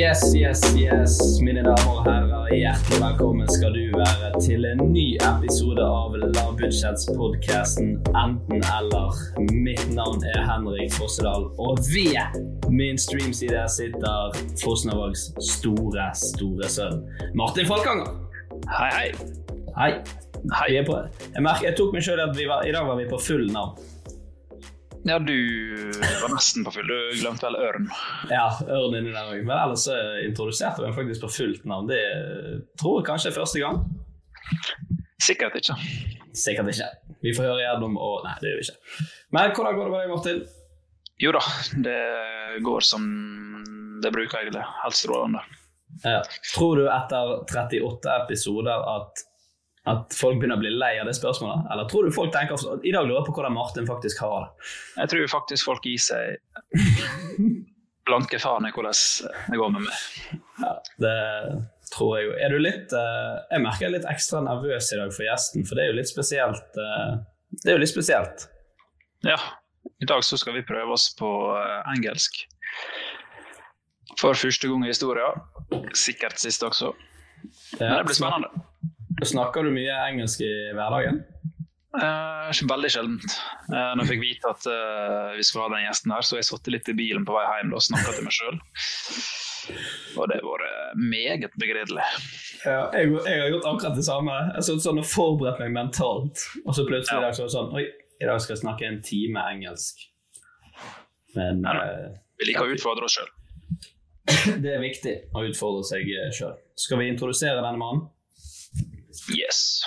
Yes, yes, yes, mine damer og herrer. Hjertelig velkommen skal du være til en ny episode av Lavbudsjettspodkasten Enten eller. Mitt navn er Henrik Fossedal, og ved min streamside sitter Fosnavågs store, store sønn Martin Falkanger. Hei, hei. Hei. Hei. Jeg, merker, jeg tok meg sjøl at vi var, i dag var vi på full navn. Ja, du var nesten på full. Du glemte vel Ørn. Ja, ørn inni der òg. Men ellers så introduserte vi den faktisk på fullt navn. Det tror jeg kanskje er første gang. Sikkert ikke. Sikkert ikke. Vi får høre igjennom og Nei, det gjør vi ikke. Men hvordan går det med deg, Martin? Jo da, det går som det bruker egentlig. Helt strålende. Ja. Tror du etter 38 episoder at, at folk begynner å bli lei av det spørsmålet? Eller tror du folk tenker I dag lurer jeg på hvordan Martin faktisk har det. Jeg tror faktisk folk gir seg blanke faen i hvordan det går med meg. Ja, det tror jeg jo. Er du litt eh, Jeg merker jeg er litt ekstra nervøs i dag for gjesten, for det er jo litt spesielt. eh, Det er jo litt spesielt. Ja, i dag så skal vi prøve oss på eh, engelsk. For første gang i historien. Sikkert siste også. Men det blir spennende. Snakker du mye engelsk i hverdagen? Eh, veldig sjeldent. Eh, når jeg fikk vite at eh, vi skulle ha den gjesten her, så jeg satt litt i bilen på vei hjem og snakka til meg sjøl. Og det har vært meget begredelig. Ja, jeg, jeg har gjort akkurat det samme. Jeg satt sånn og forberedt meg mentalt, og så plutselig i dag så var det sånn Oi, i dag skal jeg snakke en time engelsk. Men Ja, eh, Vi liker å utfordre oss sjøl. det er viktig å utfordre seg sjøl. Skal vi introdusere denne mannen? Yes.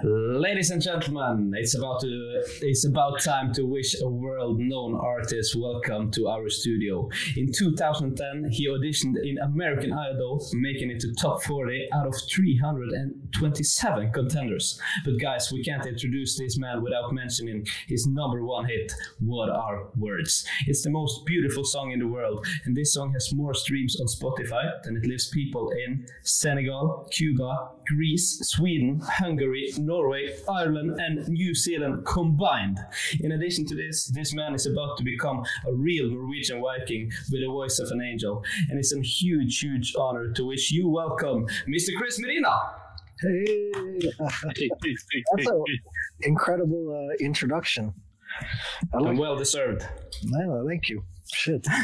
Ladies and gentlemen, it's about to, it's about time to wish a world-known artist welcome to our studio. In 2010, he auditioned in American Idol, making it to top 40 out of 327 contenders. But guys, we can't introduce this man without mentioning his number one hit, "What Are Words." It's the most beautiful song in the world, and this song has more streams on Spotify than it lifts people in Senegal, Cuba, Greece, Sweden, Hungary, Norway, Ireland, and New Zealand combined. In addition to this, this man is about to become a real Norwegian Viking with the voice of an angel, and it's a huge, huge honor to wish you welcome, Mr. Chris Medina. Hey, that's an incredible uh, introduction. I And like, well deserved. no, thank you. Shit.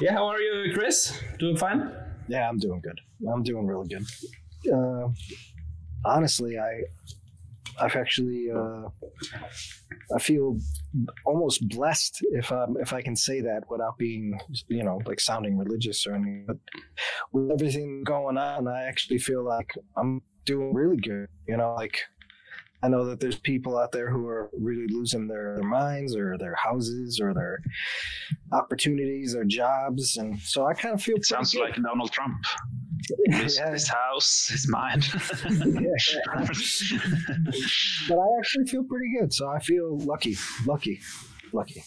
Yeah, how are you, Chris? Doing fine? Yeah, I'm doing good. I'm doing really good. Uh, honestly, I, I've actually, uh, I feel almost blessed if I if I can say that without being, you know, like sounding religious or anything. But with everything going on, I actually feel like I'm doing really good. You know, like I know that there's people out there who are really losing their, their minds or their houses or their opportunities or jobs, and so I kind of feel. It sounds good. like Donald Trump. His, Yeah. his house, his mind. Yeah. but I actually feel pretty good, so I feel lucky, lucky, lucky.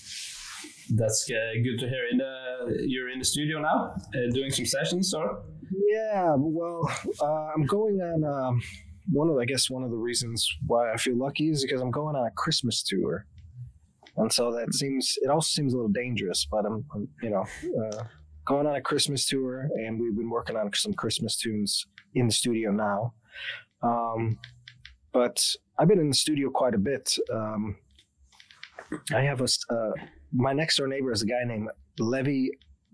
That's uh, good to hear. In the, you're in the studio now, uh, doing some sessions, or Yeah, well, uh, I'm going on um, one of, I guess, one of the reasons why I feel lucky is because I'm going on a Christmas tour, and so that seems it also seems a little dangerous, but I'm, I'm you know, uh, going on a Christmas tour, and we've been working on some Christmas tunes in the studio now. Um, but I've been in the studio quite a bit. Um, I have a uh, my next door neighbor is a guy named Levi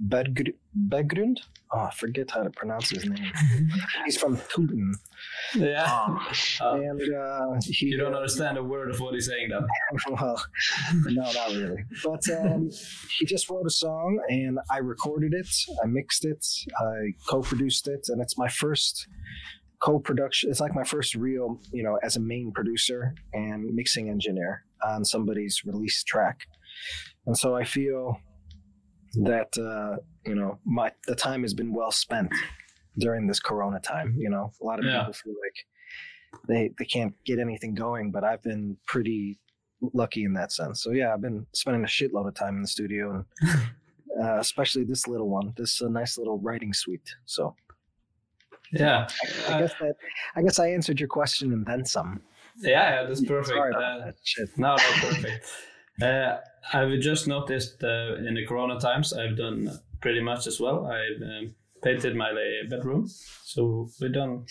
Bedgr- Begrund. Oh, I forget how to pronounce his name. He's from Putin, yeah, Uh, and uh, he. you don't understand a word of what he's saying, then. well, no, not really. But um, he just wrote a song, and I recorded it, I mixed it, I co-produced it, and it's my first co-production. It's like my first real, you know, as a main producer and mixing engineer on somebody's release track. And so I feel that uh, you know my the time has been well spent during this Corona time. You know, a lot of Yeah. people feel like they they can't get anything going, but I've been pretty lucky in that sense. So yeah, I've been spending a shitload of time in the studio, and uh, especially this little one, this uh, nice little writing suite. So Yeah, I Uh, guess that I guess I answered your question and then some. yeah, yeah, that's perfect. Sorry about Uh, that shit. No, no, perfect. uh, I've just noticed uh, in the Corona times, I've done pretty much as well. I've um, painted my uh, bedroom, so we've done.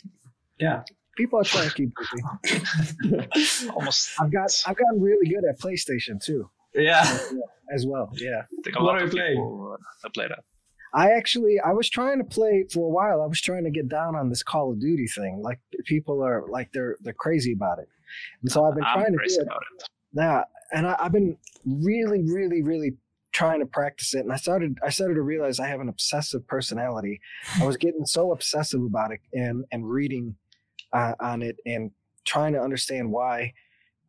Yeah, People are trying to keep busy. Almost. I've got I've gotten really good at PlayStation too, yeah. as well. Yeah. I think a What lot are of you playing? people uh, that play that. I actually I was trying to play for a while. I was trying to get down on this Call of Duty thing. Like people are like they're they're crazy about it, and so I've been I'm trying to crazy do it. about it. Yeah, and I, I've been really, really, really trying to practice it. And I started I started to realize I have an obsessive personality. I was getting so obsessive about it and and reading uh, on it and trying to understand why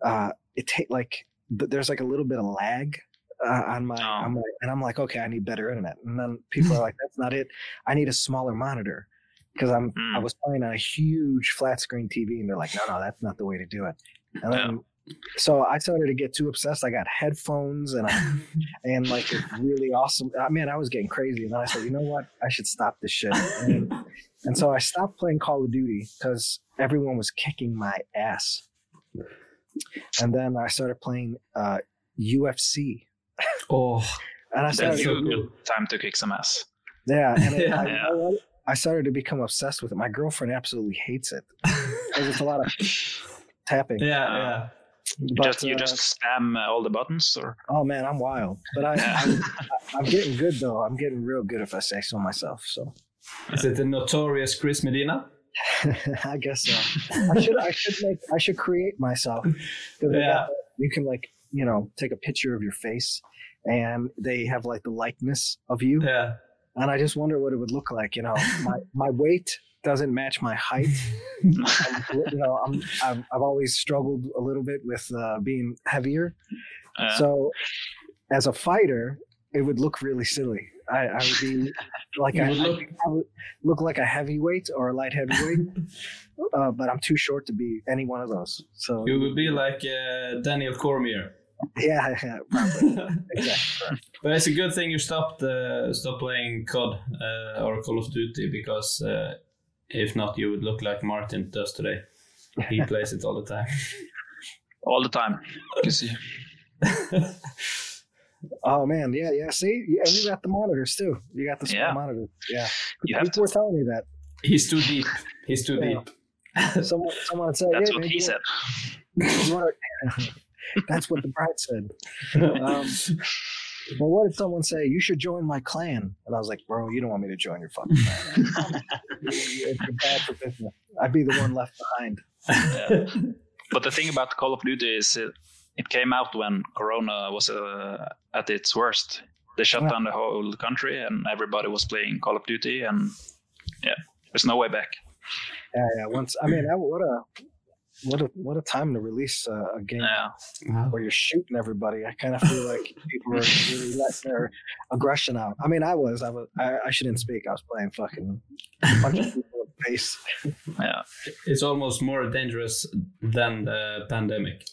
uh, it take like th- there's like a little bit of lag uh, on my, Oh. on my and I'm like okay I need better internet and then people are like that's not it I need a smaller monitor because I'm I Mm. was playing on a huge flat screen TV and they're like no no that's not the way to do it and then so I started to get too obsessed I got headphones and I, and like it's really awesome I mean I was getting crazy and then I said you know what I should stop this shit and, and so I stopped playing Call of Duty because everyone was kicking my ass and then I started playing uh, UFC Oh, and I That's started a so cool. time to kick some ass. Yeah, and it, I, Yeah. you? I started to become obsessed with it. My girlfriend absolutely hates it because it's a lot of tapping. yeah, yeah. You But, just you uh, just spam uh, all the buttons, or oh man, I'm wild. But I, Yeah. I'm, I'm getting good though. I'm getting real good if I say so myself. So Is it the notorious Chris Medina? I guess so. I should I should make I should create myself. Yeah. got You can like you know take a picture of your face, and they have like the likeness of you. Yeah. And I just wonder what it would look like. You know, my my weight doesn't match my height. You know, I'm I've, I've always struggled a little bit with uh, being heavier. uh, So, as a fighter, it would look really silly. I, I would be like would look- I would look like a heavyweight or a light heavyweight, uh, but I'm too short to be any one of those. So You would be like uh, Daniel Cormier. yeah, yeah, exactly. But it's a good thing you stopped uh, stopped playing COD uh, or Call of Duty because uh, if not, you would look like Martin does today. He plays it all the time. all the time. You see. Oh man, yeah, yeah. See, Yeah, and you got the monitors too. You got the small Yeah. monitors. Yeah, You have people were telling me that. He's too deep. He's too Yeah. deep. Someone, someone said, That's "Yeah, what man, he said. want- you wanna-" That's what the bride said. Um, well, what if someone say? You should join my clan. And I was like, bro, you don't want me to join your fucking clan. it's bad for business. I'd be the one left behind. But the thing about Call of Duty is it, it came out when Corona was uh, at its worst. They shut Yeah. down the whole country, and everybody was playing Call of Duty, and yeah, there's no way back. Yeah, yeah. Once, I mean, that, what a what a what a time to release uh, a game Yeah. where you're shooting everybody. I kind of feel like people are really letting their aggression out. I mean, I was, I was, I, I shouldn't speak. I was playing fucking punching people in face. Yeah. It's almost more dangerous than the pandemic.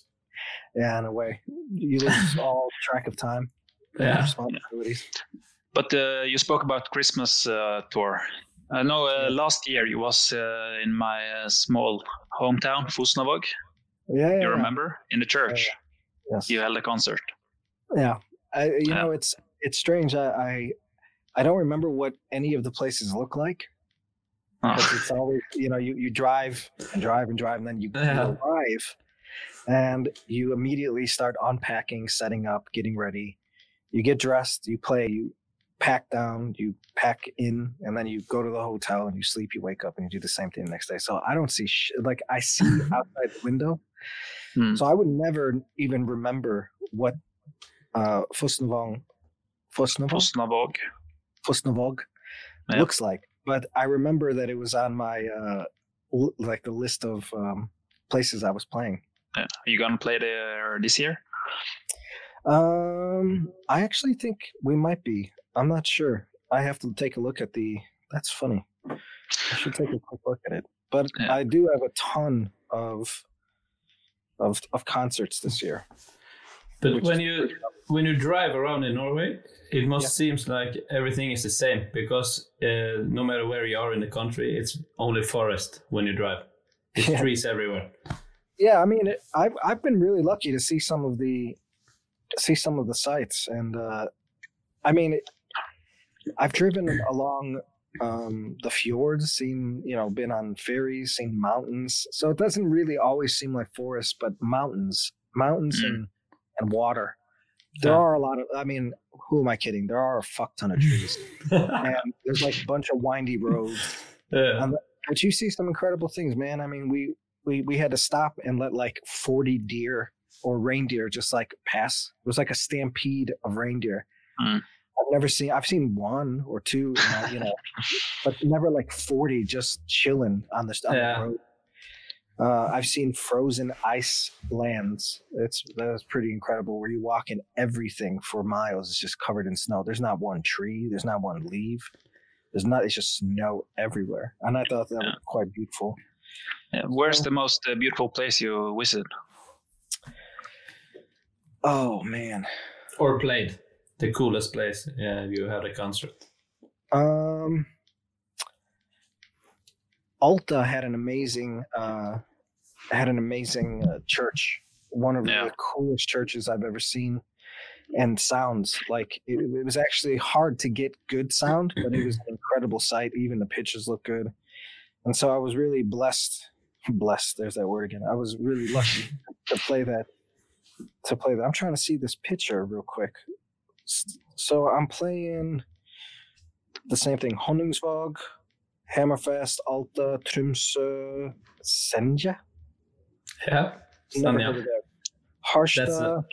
Yeah, in a way, you lose all track of time. and Yeah. responsibilities. But uh, you spoke about Christmas uh, tour. I know uh, last year you was uh, in my uh, small hometown, Fosnavåg. Yeah, yeah, You yeah. remember in the church Yes. you held a concert. Yeah, I, you Yeah. know, it's it's strange. I, I I don't remember what any of the places look like. Oh. It's always you know you you drive and drive and drive and then you, Yeah. arrive and you immediately start unpacking, setting up, getting ready. You get dressed, you play, you pack down, you pack in, and then you go to the hotel and you sleep. You wake up and you do the same thing the next day. So I don't see sh- like I see outside the window. Hmm. So I would never even remember what uh Fosnavåg Fosnavåg. Fosnavåg looks like. But I remember that it was on my uh l- like the list of um places I was playing. Yeah. Are you gonna play there this year? Um I actually think we might be. I'm not sure. I have to take a look at the that's funny. I should take a quick look at it. But Yeah. I do have a ton of of of concerts this year. But when you when you drive around in Norway, it must Yeah. seems like everything is the same because uh, no matter where you are in the country, it's only forest when you drive. It's Yeah. trees everywhere. Yeah, I mean, it, I've I've been really lucky to see some of the see some of the sites, and uh, I mean, it, I've driven along um, the fjords, seen you know, been on ferries, seen mountains. So it doesn't really always seem like forests, but mountains, mountains, Mm. and and water. There Yeah. are a lot of. I mean, who am I kidding? There are a fuck ton of trees, and there's like a bunch of windy roads. Yeah. Um, but you see some incredible things, man. I mean, we we we had to stop and let like 40 deer or reindeer just like pass. It was like a stampede of reindeer. Mm. I've never seen. I've seen one or two, my, you know, but never like 40 just chilling on the, on Yeah. the road. Uh, I've seen frozen ice lands. It's that's pretty incredible. Where you walk and everything for miles is just covered in snow. There's not one tree. There's not one leaf. There's not. It's just snow everywhere, and I thought that Yeah. was quite beautiful. Yeah. Where's the most uh, beautiful place you visited? Oh man. or played the coolest place. Yeah, you had a concert. Um, Alta had an amazing uh, had an amazing uh, church. One of Yeah. the coolest churches I've ever seen, and sounds like it, it was actually hard to get good sound, but it was an incredible sight. Even the pictures look good, and so I was really blessed. Blessed. There's that word again. I was really lucky to play that. To play that. I'm trying to see this picture real quick. S- So I'm playing the same thing. Honningsvåg, Hammerfest, Alta, Tromsø, Senja. Yeah. Never Senja. heard of that. Harstad. A-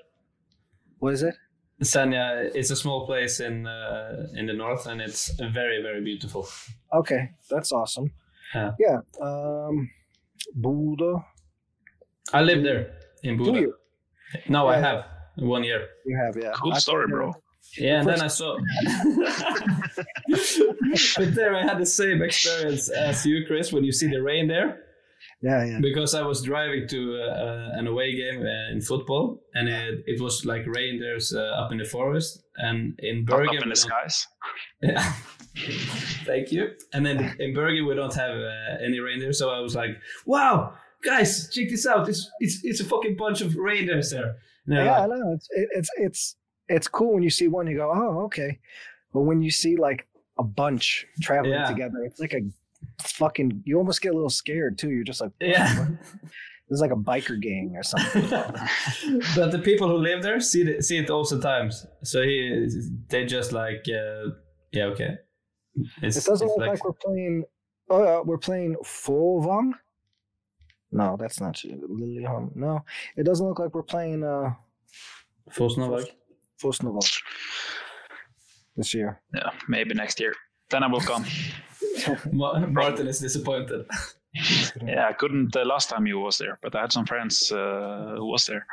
what is it? Senja is a small place in uh, in the north, and it's very very beautiful. Okay, that's awesome. Yeah. Yeah. Um, Bodø. I live there in Do Bodø. you? No, I have one year. You have, yeah. Cool story, bro. Yeah, and then I saw. but there, I had the same experience as you, Chris, when you see the rain there. Yeah, yeah. Because I was driving to uh, an away game uh, in football, and it, it was like rain there's uh, up in the forest, and in Bergen. up in the skies. Yeah. Thank you. And then in Bergen we don't have uh, any reindeer, so I was like, "Wow, guys, check this out! It's it's it's a fucking bunch of reindeers there." And they're Yeah, I know. It's it, it's it's it's cool when you see one, you go, oh, okay. But when you see like a bunch traveling Yeah. together, it's like a fucking. You almost get a little scared too. You're just like, yeah. It's like a biker gang or something. but the people who live there see it, see it all the times. So he, they just like, uh, yeah, okay. It's, it doesn't look like, we're playing. Oh, uh, we're playing Folvang. No, that's not Lillehammer. No, it doesn't look like we're playing uh Fosnavåg. Fosnavåg this year. Yeah, maybe next year. Then I will come. Martin is disappointed. Yeah, I couldn't uh, last time you was there, but I had some friends uh, who was there,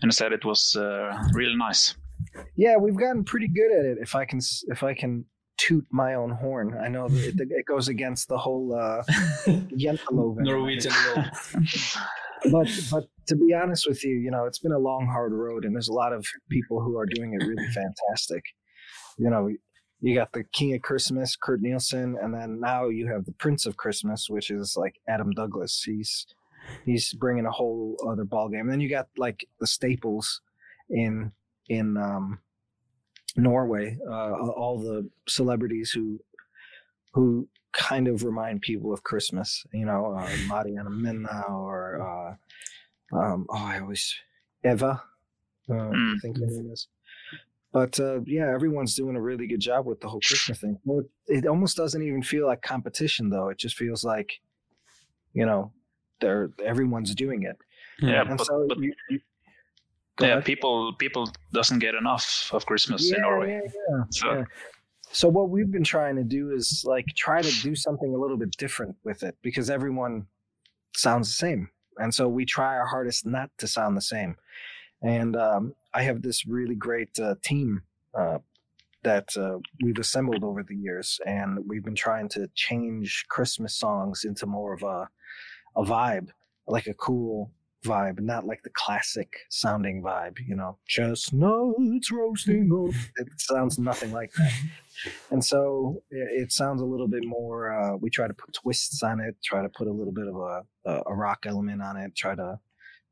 and I said it was uh, really nice. Yeah, we've gotten pretty good at it. If I can, if I can toot my own horn, I know it, it goes against the whole uh, Norwegian law. But but to be honest with you, you know, it's been a long, hard road, and there's a lot of people who are doing it really fantastic. You know, you got the King of Christmas, Kurt Nielsen, and then now you have the Prince of Christmas, which is like Adam Douglas. He's he's bringing a whole other ball game. then you got like the staples in in um, Norway, uh, all the celebrities who who kind of remind people of Christmas. You know, uh, Mariana Minna or uh, um, oh, I always Eva. Uh, I Mm. think her name is. But uh, yeah, everyone's doing a really good job with the whole Christmas thing. It almost doesn't even feel like competition, though. It just feels like, you know, they're everyone's doing it. Yeah, and but, so but you, you, yeah, ahead. people people doesn't get enough of Christmas in Norway. Yeah, yeah, So yeah. So what we've been trying to do is like try to do something a little bit different with it because everyone sounds the same, and so we try our hardest not to sound the same. And um, I have this really great uh, team uh, that uh, we've assembled over the years, and we've been trying to change Christmas songs into more of a a vibe, like a cool vibe, not like the classic sounding vibe, you know, chestnuts roasting up. It sounds nothing like that. And so it, it sounds a little bit more, uh, we try to put twists on it, try to put a little bit of a, a, a rock element on it, try to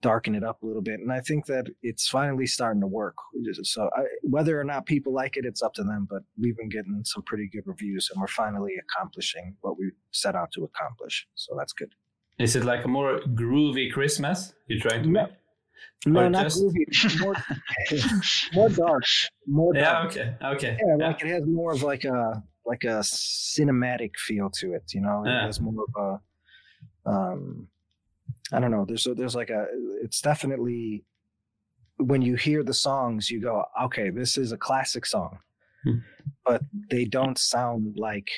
darken it up a little bit. And I think that it's finally starting to work. So I, whether or not people like it, it's up to them, but we've been getting some pretty good reviews and we're finally accomplishing what we set out to accomplish. So that's good. Is it like a more groovy Christmas you're trying to make? No, not just- groovy. More, more dark. More Yeah, dark. okay, okay. Yeah, Yeah. like it has more of like a like a cinematic feel to it. You know, it Yeah. has more of a um, I don't know. There's a, there's like a. It's definitely when you hear the songs, you go, okay, this is a classic song, Hmm. but they don't sound like,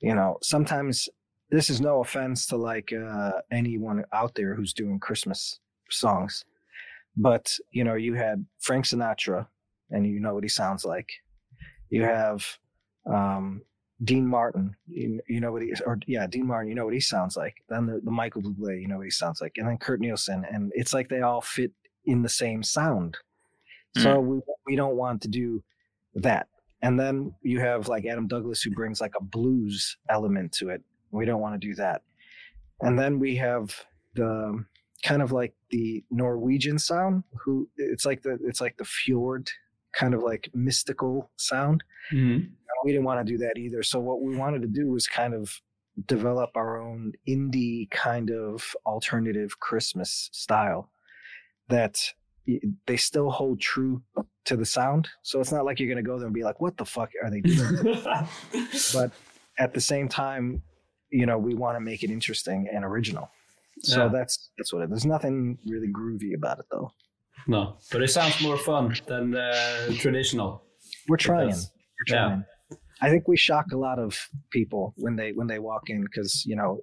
you know. Sometimes this is no offense to like uh, anyone out there who's doing Christmas songs, but you know, you had Frank Sinatra, and you know what he sounds like. You have um, Dean Martin, you, you know what he or yeah, Dean Martin, you know what he sounds like. Then the, the Michael Bublé, you know what he sounds like, and then Kurt Nielsen, and it's like they all fit in the same sound. So we we don't want to do that. And then you have like Adam Douglas who brings like a blues element to it. We don't want to do that. And then we have the kind of like the Norwegian sound who it's like the it's like the fjord kind of like mystical sound. Mhm. We didn't want to do that either. So what we wanted to do was kind of develop our own indie kind of alternative Christmas style that they still hold true to the sound. So it's not like you're going to go there and be like, what the fuck are they doing? but at the same time, you know, we want to make it interesting and original. So Yeah. that's that's what it. There's nothing really groovy about it though. No, but it sounds more fun than uh, traditional. We're trying. does. We're trying. I think we shock a lot of people when they when they walk in because you know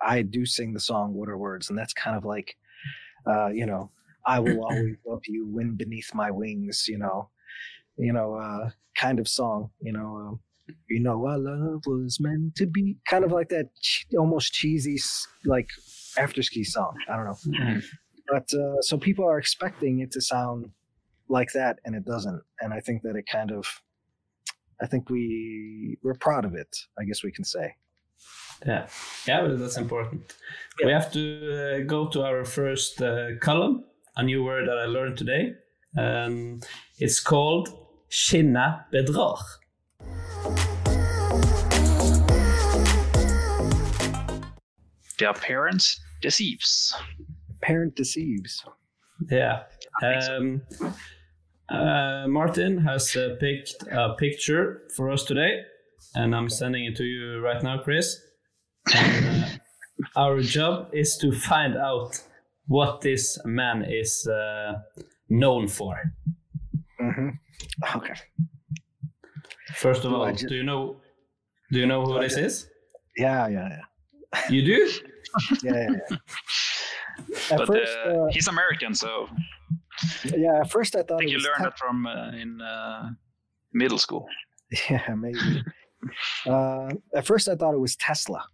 I do sing the song "What Are Words" and that's kind of like uh, you know I will always love you, wind beneath my wings. You know, you know, uh, kind of song. You know, um, you know, our love was meant to be kind of like that almost cheesy like after ski song. I don't know, Mhm. but uh, so people are expecting it to sound like that, and it doesn't. And I think that it kind of I think we we're proud of it. I guess we can say. Yeah, yeah, but that's important. We have to uh, go to our first uh, column, a new word that I learned today. Um, it's called skinna bedrar. The appearance deceives. Parent deceives. Yeah. Um, uh, Martin has uh, picked a picture for us today, and I'm sending it to you right now, Chris. And, uh, our job is to find out what this man is uh, known for. hmm Okay. First of Do all, I ju- do you know? Do you know who Do this ju- is? Yeah, yeah, yeah. You do? Yeah. yeah, yeah. At but first, uh, uh, he's American, so yeah. At first, I I thought think you learned Te- that from uh, in uh, middle school. Yeah, maybe. uh, at first, I thought it was Tesla.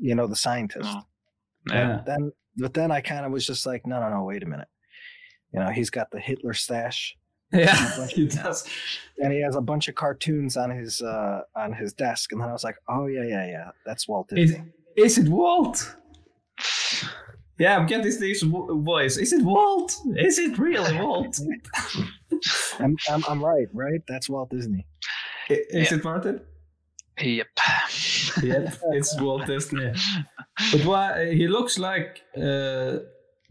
You know, the scientist. Oh. Yeah. Then, but then I kind of was just like, no, no, no. Wait a minute. You know, he's got the Hitler stash, Yeah, he does. and he has a bunch of cartoons on his uh, on his desk. And then I was like, oh yeah, yeah, yeah. That's Walt Is, is it Walt? Yeah, I'm getting this voice. Is it Walt? Is it really Walt? I'm, I'm, I'm right, right? That's Walt Disney. I- Is Yeah. it Martin? Yep. Yeah, it's Walt Disney. But why he looks like uh,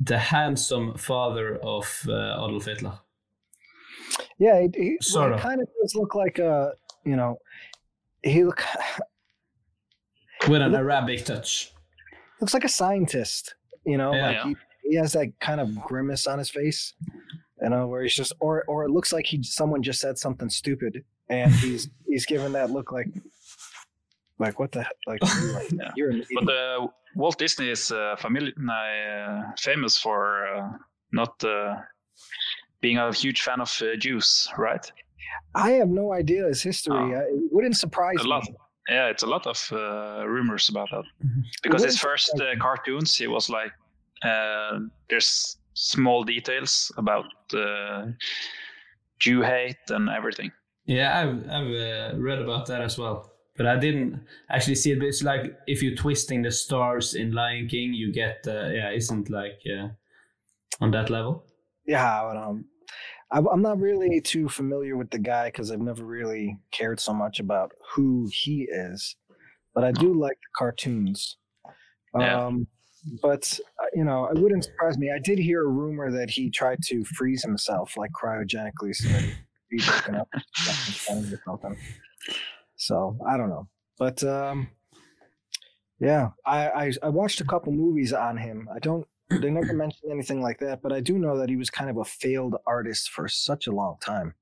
the handsome father of uh, Adolf Hitler. Yeah, he, he, Sort he of. kind of does look like a, you know, he look with an Arabic touch. looks like a scientist. You know, Yeah. like Yeah. he, he has that kind of grimace on his face. You know, where he's just, or or it looks like he someone just said something stupid, and he's he's given that look like, like what the like, like, Yeah. you're an But uh, Walt Disney is uh, famili- uh, famous for uh, not uh, being a huge fan of uh, Jews, right? I have no idea his history. Oh. It wouldn't surprise A lot. me. Yeah, it's a lot of uh, rumors about that. Because his first uh, cartoons, he was like, uh, there's small details about uh, Jew hate and everything. Yeah, I've, I've uh, read about that as well. But I didn't actually see it. But it's like if you're twisting the stars in Lion King, you get, uh, yeah, isn't like uh, on that level. Yeah, but, um, I'm I'm not really too familiar with the guy because I've never really cared so much about who he is, but I do like the cartoons. Yeah. Um, but uh, you know, it wouldn't surprise me. I did hear a rumor that he tried to freeze himself, like cryogenically, so that he'd be broken up or something. So I don't know, but um, yeah, I, I I watched a couple movies on him. I don't they never mentioned anything like that, but I do know that he was kind of a failed artist for such a long time.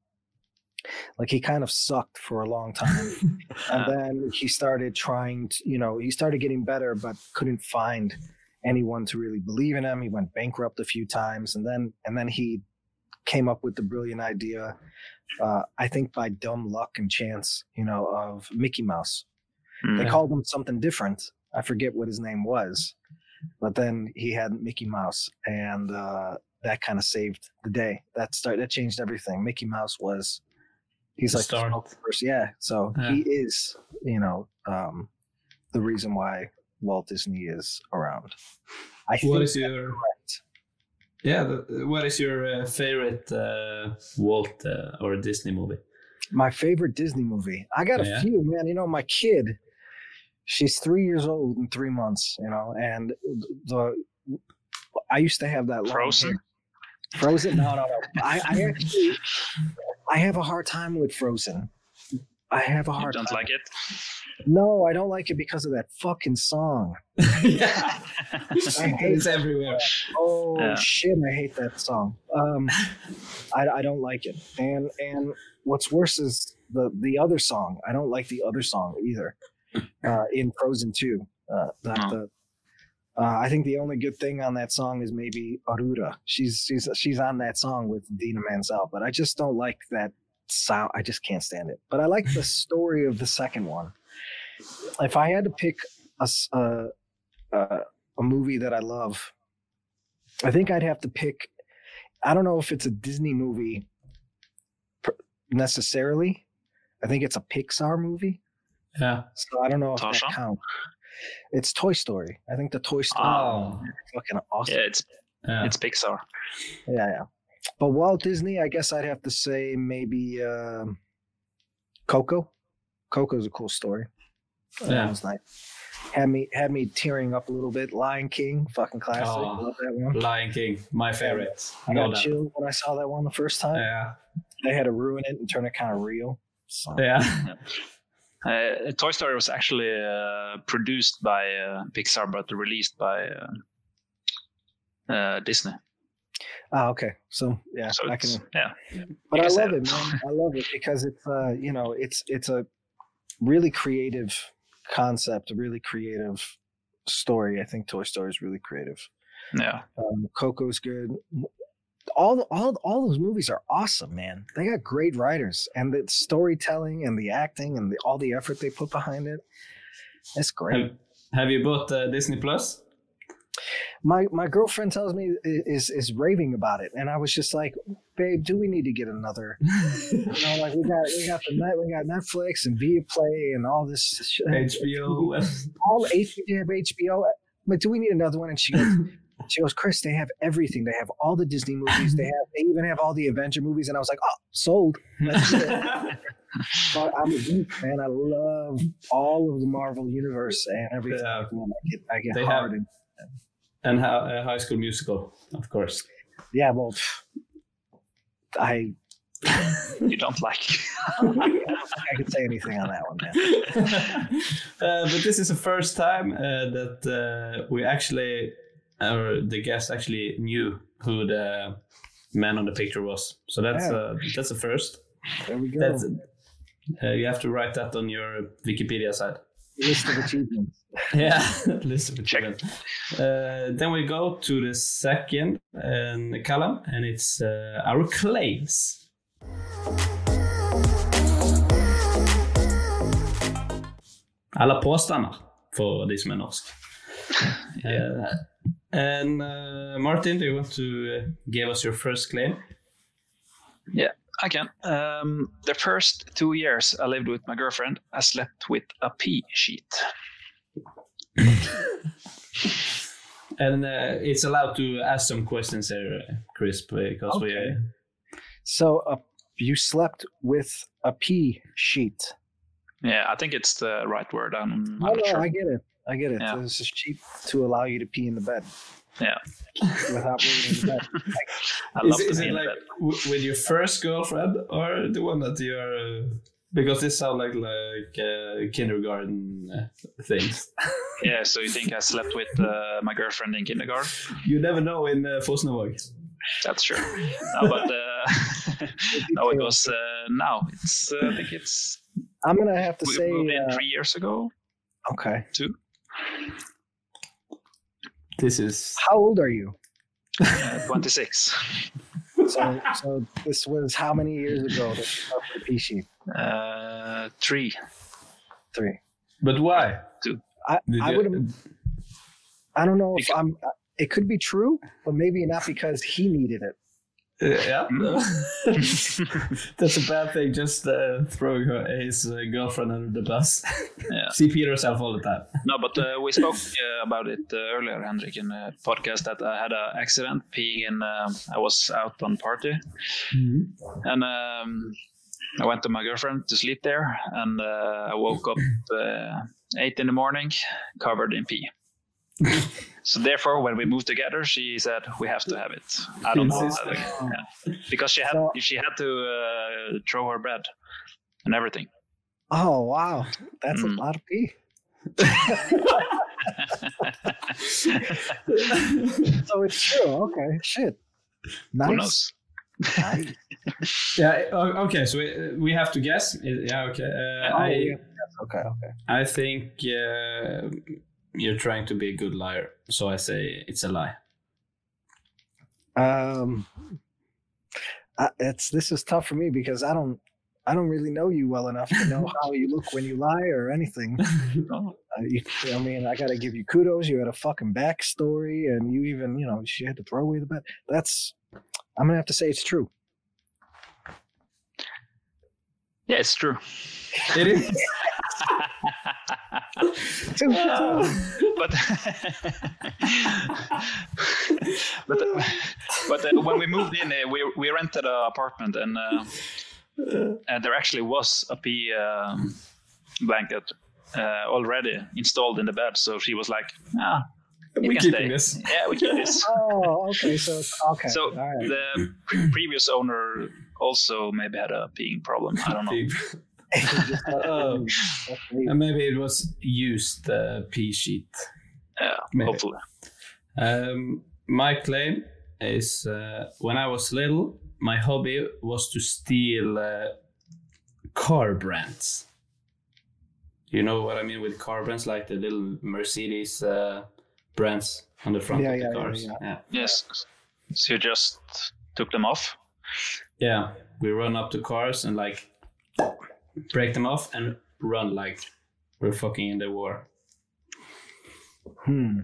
Like he kind of sucked for a long time. and then he started trying to, you know, he started getting better, but couldn't find anyone to really believe in him. He went bankrupt a few times and then and then he came up with the brilliant idea, uh, I think by dumb luck and chance, you know, of Mickey Mouse. They Mm. called him something different. I forget what his name was, but then he had Mickey Mouse, and uh, that kind of saved the day. That start that changed everything. Mickey Mouse was he's The like the start. spokesperson. Yeah, so Yeah. he is you know um, the reason why Walt Disney is around. I think What is your correct. yeah? The, what is your uh, favorite uh, Walt uh, or Disney movie? my favorite Disney movie. I got a few, man. You know, my kid, she's three years old in three months. You know, and the I used to have that Frozen? Frozen? No, no, no. I, I actually I have a hard time with Frozen. I have a You hard don't time. like it? No, I don't like it because of that fucking song. yeah, I hate it's everywhere. Oh Yeah. shit, I hate that song. Um, I, I don't like it. And and what's worse is the the other song. I don't like the other song either. Uh, in Frozen Two, uh, the, uh, I think the only good thing on that song is maybe Aurora. She's she's she's on that song with Idina Menzel, but I just don't like that sound. I just can't stand it. But I like the story of the second one. If I had to pick a uh, uh, a movie that I love, I think I'd have to pick. I don't know if it's a Disney movie necessarily. I think it's a Pixar movie. Yeah. So I don't know if Tasha? that counts. It's Toy Story. I think the Toy Story Oh. is fucking awesome. Yeah, it's Yeah. it's Pixar. Yeah, yeah. But Walt Disney, I guess I'd have to say maybe um, Coco. Coco's a cool story. That Yeah. was nice. Had me had me tearing up a little bit. Lion King, fucking classic. Oh. Love that one. Lion King, my favorite. I Know got that. chilled when I saw that one the first time. Yeah. They had to ruin it and turn it kind of real. So Yeah. Uh, Toy Story was actually uh, produced by uh, Pixar, but released by uh, uh, Disney. Ah, okay. So yeah, So I can. yeah, But I love it, man. I love it because it's uh, you know, it's it's a really creative concept, a really creative story. I think Toy Story is really creative. Yeah. Um, Coco's good. All all all those movies are awesome, man. They got great writers, and the storytelling and the acting and the, all the effort they put behind it. That's great. Have, have you bought uh, Disney Plus? my my girlfriend tells me is is raving about it, and I was just like, babe, do we need to get another? you know, like we got we got the net, we got Netflix and Viaplay and all this HBO. all H- we have HBO. But do we need another one? And she goes, she goes, Chris, they have everything. They have all the Disney movies. They have they even have all the Avenger movies. And I was like, oh, sold. But I'm a geek, man. I love all of the Marvel universe and everything. Yeah. I get, I get They hard. have- and, and how, uh, High School Musical, of course. yeah, well, I You don't like. I could say anything on that one, man. uh, but this is the first time uh, that uh, we actually, or the guest actually knew who the man on the picture was. So that's Yeah. uh, that's a first. There we go. That's uh, you have to write that on your Wikipedia side. List of achievements. Yeah, list of achievements. Uh, then we go to the second uh, column, and it's uh, our claims. Alla påstander, for de som er norsk. Uh, and uh, Martin, do you want to uh, give us your first claim? Yeah, I can. Um, the first two years I lived with my girlfriend, I slept with a pea sheet. And uh, it's allowed to ask some questions there, uh, Chris, because we. Okay. So uh, you slept with a pea sheet. Yeah, I think it's the right word. I'm, I'm No, not no, sure. I get it. I get it. Yeah. There's a sheet to allow you to pee in the bed Yeah, without moving in the bed. I Is, love it- is to be it in like bed. w- with your first girlfriend or the one that you're? Uh, because this sounds like like uh, kindergarten uh, things. Yeah, so you think I slept with uh, my girlfriend in kindergarten? You never know in uh, Fosnavåg. That's true. No, but uh, no, it was uh, now. It's uh, I think it's I'm gonna have to we say. moved in Uh, three years ago. okay. Two. This is How old are you? Uh, Twenty six. So, so this was how many years ago that you slept with a sheet? Uh, three. Three. But why? Two. I, Did I you- would. I don't know if I'm. It could be true, but maybe not because he needed it. Yeah, that's a bad thing. Just uh, throwing her, his uh, girlfriend under the bus. Yeah. See Peter herself all the time. No, but uh, we spoke uh, about it uh, earlier, Henrik, in the podcast that I had an accident peeing in. Um, I was out on party, and um, I went to my girlfriend to sleep there, and uh, I woke up uh, eight in the morning, covered in pee. So therefore, when we moved together, she said we have to have it. I don't know, yeah. because she had So- she had to uh, throw her bed and everything. Oh wow, that's Mm. a lot of pee. So it's true. Okay, shit. Nice. Who knows? Nice. Yeah. Okay. So we, we have to guess. Yeah. Okay. Uh, Oh, I yeah. Okay. Okay. I think uh, you're trying to be a good liar. So I say it's a lie. Um, I, it's this is tough for me because I don't I don't really know you well enough to know how you look when you lie or anything. Oh, Uh, you, I mean, I gotta give you kudos. You had a fucking backstory, and you even you know she had to throw away the bed. That's I'm gonna have to say it's true. yeah, it's true. It is. Two, but but uh, but uh, when we moved in, uh, we we rented an apartment, and uh, uh, there actually was a pee um, blanket uh, already installed in the bed. So she was like, "Ah, you We're can keeping stay. this. Yeah, we keep this." Oh, okay. So okay. So all right. the pre- previous owner also maybe had a peeing problem. I don't know. Oh, and maybe it was used uh, pea sheet. Yeah, Maybe. hopefully. Um, my claim is uh, when I was little, my hobby was to steal uh, car brands. You know what I mean with car brands, like the little Mercedes uh, brands on the front Yeah, of the yeah, yeah, cars. yeah. Yes. So you just took them off. Yeah, we run up to cars and like break them off and run like we're fucking in the war. Hmm.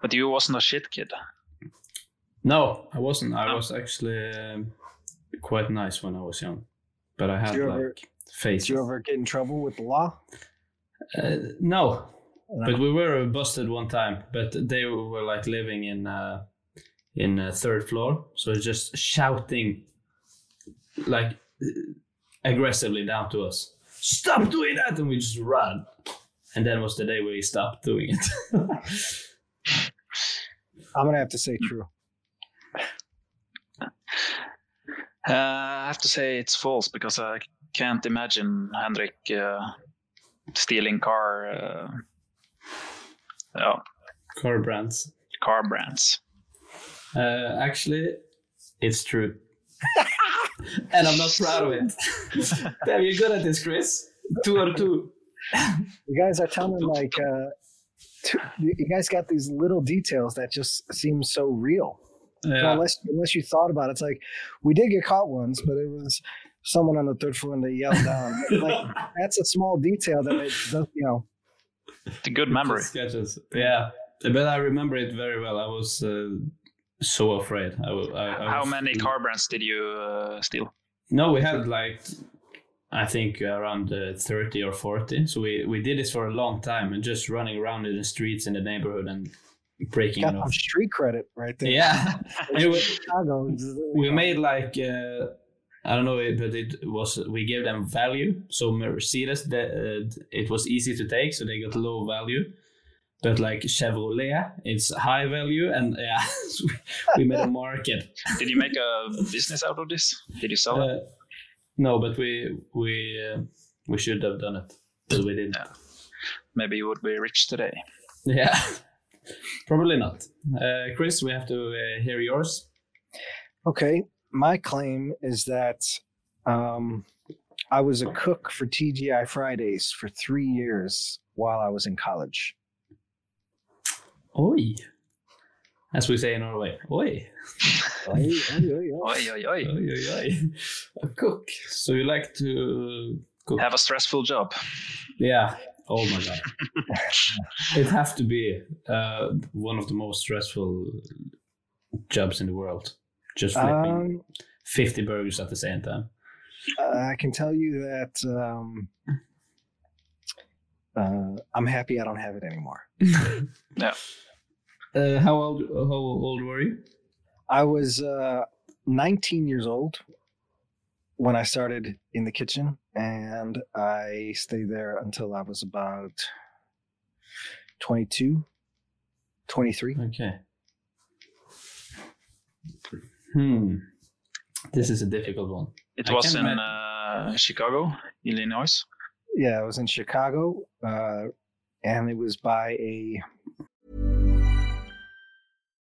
But you wasn't a shit kid. No, I wasn't. I Oh. was actually um, quite nice when I was young, but I had Did like ever- faces. Did you ever get in trouble with the law? Uh, no, but we were busted one time. But they were like living in uh, in uh, third floor, so just shouting like aggressively down to us. Stop doing that, and we just run. And then was the day we stopped doing it. I'm gonna have to say true. Uh, I have to say it's false because I can't imagine Henrik uh, stealing car uh, oh, Car brands. car brands. Uh, actually, it's true. and I'm not proud of it. Damn, you're good at this, Chris. Two or two. You guys are telling like uh, t- you guys got these little details that just seem so real. Yeah. Unless unless you thought about it, it's like we did get caught once, but it was someone on the third floor and they yelled down. like that's a small detail that it does, you know. It's a good memory. Sketches. Yeah, but I remember it very well. I was uh, so afraid. I, I, I How was- many car brands did you uh, steal? No, we had like I think around uh, thirty or forty. So we we did this for a long time and just running around in the streets in the neighborhood and breaking Got it some off. street credit right there. Yeah, it was, Chicago. we made like uh, I don't know, it- but it was we gave them value. So Mercedes, the, uh, it was easy to take, so they got low value. But like Chevrolet, it's high value, and yeah, we made a market. Did you make a business out of this? Did you sell it? Uh, no, but we we uh, we should have done it, but we didn't. Maybe you would be rich today. Yeah, probably not. Uh, Chris, we have to uh, hear yours. Okay, my claim is that um, I was a cook for TGI Fridays for three years while I was in college. Oi, as we say in Norway. Oi. Oi, oi, oi, oi. Oi, oi, oi. Oi, oi, oi. A cook. So you like to cook? Have a stressful job. Yeah. Oh my god. it has to be uh, one of the most stressful jobs in the world. Just flipping Um, 50 burgers at the same time. Uh, I can tell you that um, uh, I'm happy I don't have it anymore. Yeah. Uh, how old? How old were you? I was uh, 19 years old when I started in the kitchen, and I stayed there until I was about 22, 23. Okay. Hmm. This is a difficult one. It I was in uh, Chicago, Illinois. Yeah, I was in Chicago, uh, and it was by a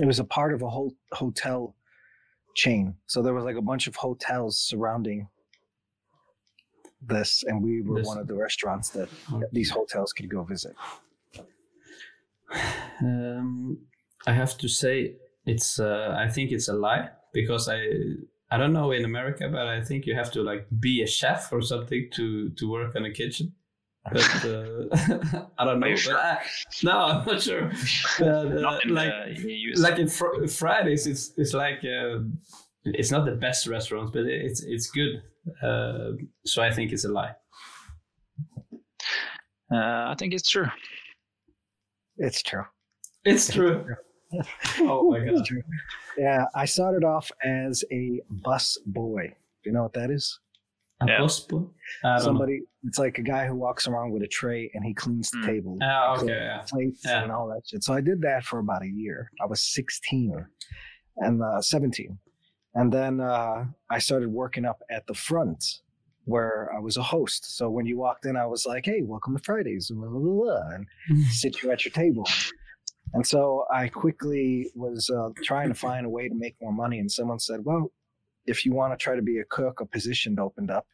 It was a part of a whole hotel chain. So there was like a bunch of hotels surrounding this, and we were This- one of the restaurants that these hotels could go visit. Um, I have to say it's. Uh, I think it's a lie because I. I don't know in America, but I think you have to like be a chef or something to to work in a kitchen. But uh, I don't know. But sure? I- no, I'm not sure. But, uh, Not in like the like in fr- Fridays, it's it's like uh, it's not the best restaurants, but it's it's good. Uh, so I think it's a lie. Uh, I think it's true. It's true. It's true. oh my It's god. true. Yeah, I started off as a bus boy. Do you know what that is? A Yeah. gospel? I know. Somebody, it's like a guy who walks around with a tray and he cleans the Mm. table, Ah, cleans okay, yeah. plates, Yeah. and all that shit. So I did that for about a year. I was 16 and uh, 17. And then uh, I started working up at the front where I was a host. So when you walked in, I was like, hey, welcome to Fridays, blah, blah, blah, blah, and sit you at your table. And so I quickly was uh, trying to find a way to make more money. And someone said, well, if you want to try to be a cook, a position opened up.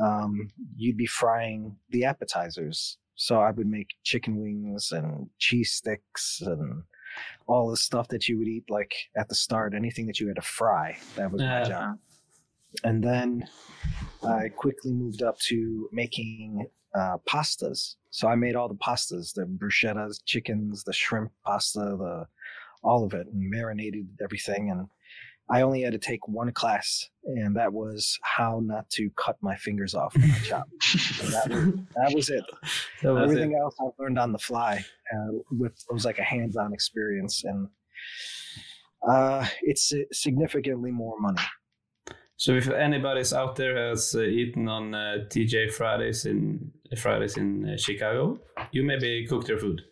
Um, you'd be frying the appetizers. So I would make chicken wings and cheese sticks and all the stuff that you would eat like at the start, anything that you had to fry. That was my job. And then I quickly moved up to making uh, pastas. So I made all the pastas, the bruschettas, chickens, the shrimp pasta, the all of it, and marinated everything. And I only had to take one class, and that was how not to cut my fingers off when I chop. So that, was, that was it. That was Everything it. else I've learned on the fly. Uh, with it was like a hands-on experience, and uh, it's significantly more money. So if anybody's out there has uh, eaten on uh, TGI Fridays in Fridays in uh, Chicago, you maybe cooked their food.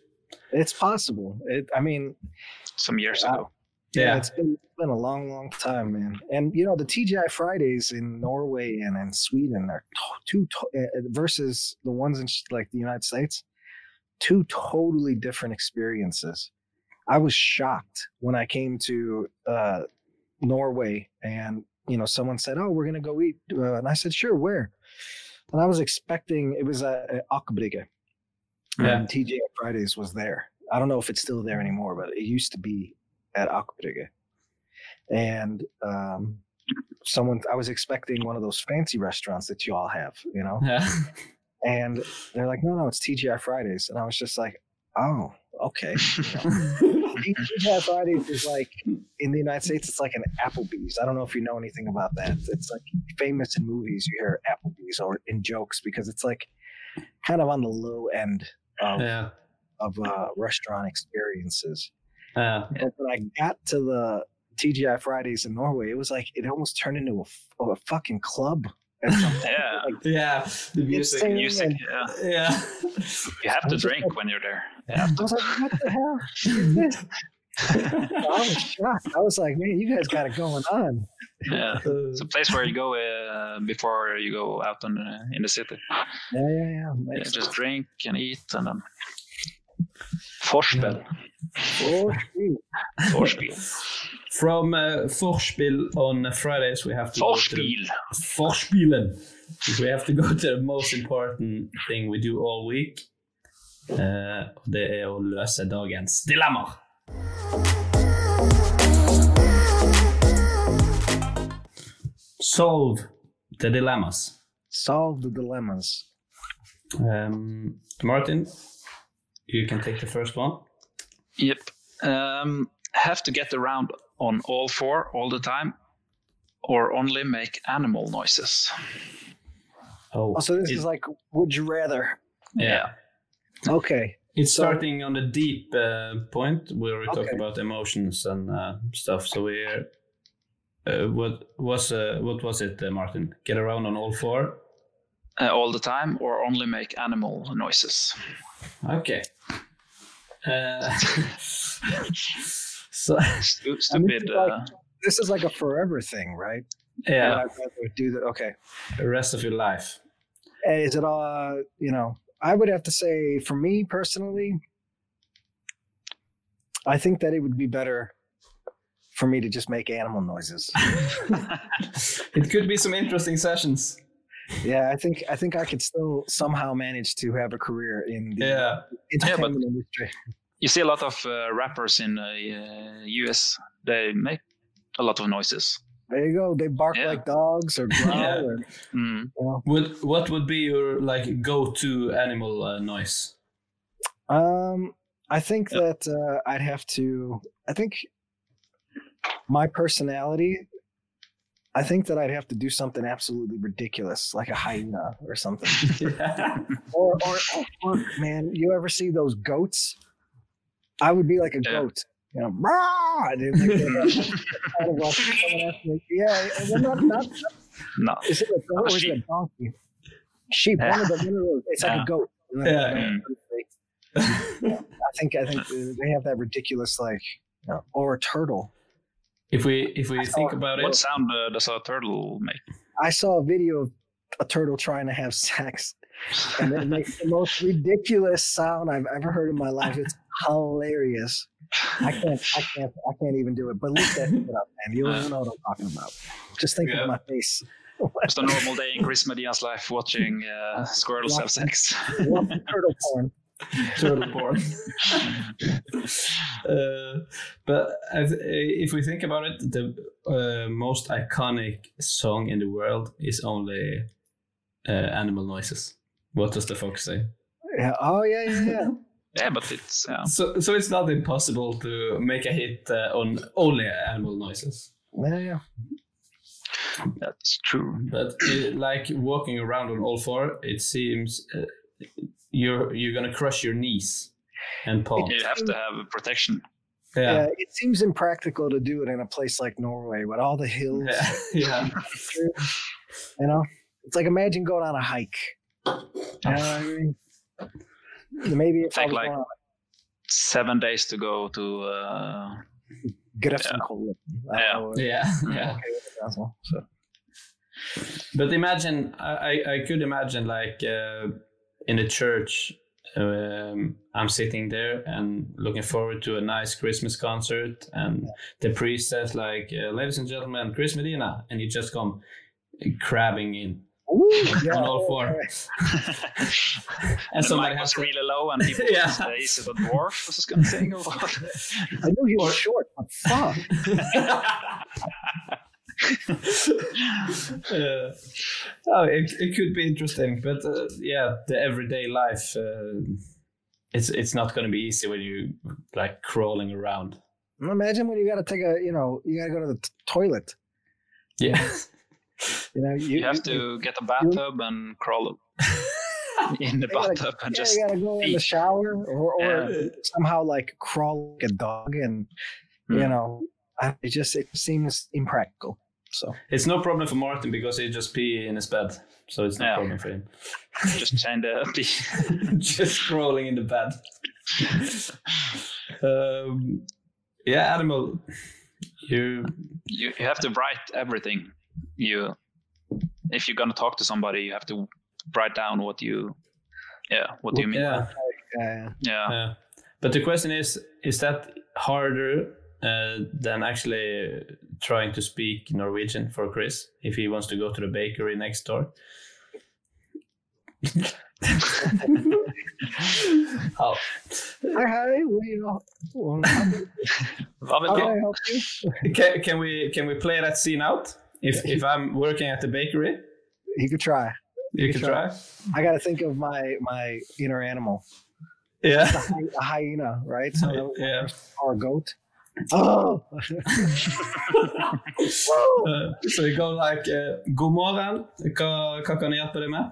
It's possible. It, I mean, Some years Wow. ago. yeah, Yeah. it's been it's been a long, long time, man. And you know, the TGI Fridays in Norway and in Sweden are two to- uh, versus the ones in like the United States, two totally different experiences. I was shocked when I came to uh, Norway and you know someone said, "Oh, we're gonna go eat," uh, and I said, "Sure, where?" And I was expecting it was a, a Aker Brygge. Yeah. And TGI Fridays was there. I don't know if it's still there anymore, but it used to be at Aker Brygge. And um, someone, I was expecting one of those fancy restaurants that you all have, you know. Yeah. And they're like, "No, no, it's TGI Fridays," and I was just like, "Oh, okay." You know? TGI Fridays is like in the United States, it's like an Applebee's. I don't know if you know anything about that. It's like famous in movies. You hear Applebee's or in jokes because it's like kind of on the low end of yeah. of uh, restaurant experiences. Uh, But when I got to the TGI Fridays in Norway, it was like it almost turned into a, a fucking club. at some point. Yeah. Like, yeah, the music. singing Music. and- Yeah. Yeah. You have to drink when you're there. You I was like, what the hell is this? I was shocked. I was like, man, you guys got it going on. Yeah. It's a place where you go uh, before you go out in, uh, in the city. Yeah, yeah, yeah. Yeah, Makes just drink and eat and then Forspel. Oh, shoot. Forspiel. From uh, Vorspiel on Fridays, we have to go to the- Forspiel. Vorspielen. We have to go to the most important thing we do all week. Og det er å løse dagens dilemmaer. Solve the dilemmas. Solve the dilemmas. Um, Martin, you can take the first one. Yep. Um, have to get around on all four all the time, or only make animal noises. Oh, Oh, so this it- is like, would you rather? yeah. Okay. It's So- starting on the deep uh, point where we talk Okay. about emotions and uh, stuff. So we, uh, what was uh, what was it, uh, Martin? Get around on all four. Uh, all the time, or only make animal noises. Okay. Uh, so Stu- And this is like- Uh, This is like a forever thing, right? yeah, I rather do that? Okay. the rest of your life. Is it all, you know, I would have to say for me personally, I think that it would be better for me to just make animal noises. It could be some interesting sessions. yeah, I think I think I could still somehow manage to have a career in the Yeah. entertainment industry. You see a lot of uh, rappers in the uh, US. They make a lot of noises. There you go. They bark Yeah. like dogs or growl Yeah. or Mm. you know. Would what would be your like go-to animal uh, noise? Um, I think that uh, I'd have to. I think my personality. I think that I'd have to do something absolutely ridiculous, like a hyena or something. or, or, or, or, man, you ever see those goats? I would be like a Yeah. goat. You know, "Rah!" and like, they're kind of like coming after me. yeah, and not, not, No. is it a goat or is it a donkey? Sheep, one of the, one of those. It's like a goat. Yeah. I think I think they have that ridiculous like, you know, or a turtle. if we if we think about What it, what sound uh, does a turtle make? I saw a video of a turtle trying to have sex, and it makes the most ridiculous sound I've ever heard in my life. It's hilarious. I can't, I can't, I can't even do it. But look that shit up, man. You'll know what I'm talking about. Just think Yeah. of my face. Just a normal day in Chris Medina's life watching uh, squirrels have sex. Turtle porn? turtle porn. uh, but as, if we think about it, the uh, most iconic song in the world is only uh, animal noises. What does the fox say? Yeah. Oh yeah, yeah, yeah. yeah, but it's yeah. So, so it's not impossible to make a hit uh, on only animal noises. yeah, yeah. That's true. But uh, like walking around on all four, it seems uh, you're you're gonna crush your knees and palms. You have to have protection. Yeah, Yeah, it seems impractical to do it in a place like Norway with all the hills. yeah, yeah. You know, it's like imagine going on a hike. You know what I mean? Maybe if Take like going on seven days to go to. Uh, Grefsenkollen. I Yeah. don't know. yeah, yeah. Okay with it as well, So. But imagine, I, I- I could imagine like uh, in a church, um, I'm sitting there and looking forward to a nice Christmas concert, and the priest says like, uh, "Ladies and gentlemen, Chris Medina," and you just come crabbing in Ooh, yeah, on all four, and and somebody has to. really low, and people Yeah. yeah. is it a dwarf? Was going to say or what? I knew he was short, but fuck. uh, oh, it, it could be interesting, but uh, yeah, the everyday life, uh, it's it's not going to be easy when you like crawling around. Imagine when you got to take a, you know, you got to go to the t- toilet. Yeah, You know, you, You have to get a bathtub and crawl. in the You gotta- bathtub and yeah, just you gotta go in the shower or, or Yeah. somehow like crawl like a dog, and you Hmm. know, I, it just it seems impractical. So It's no problem for Martin because he just pee in his bed, so it's no Yeah. problem for him. just change the just crawling in the bed. um, yeah, animal. You you, you have to write everything you if you're gonna talk to somebody you have to write down what you yeah what do you mean yeah. uh, yeah Yeah. But the question is is that harder uh, than actually trying to speak Norwegian for Chris if he wants to go to the bakery next door? oh. hi, hi, what do you know? Well, Hva How vil can I du? help you? Can, can we can we play that scene out? If if I'm working at the bakery, You could try. you could try. I got to think of my my inner animal, Yeah. a, hy- a hyena, right? So that was my Yeah. or a goat. Oh, Uh, so you go like uh, God morgen, hva, hva kan jeg hjelpe deg med?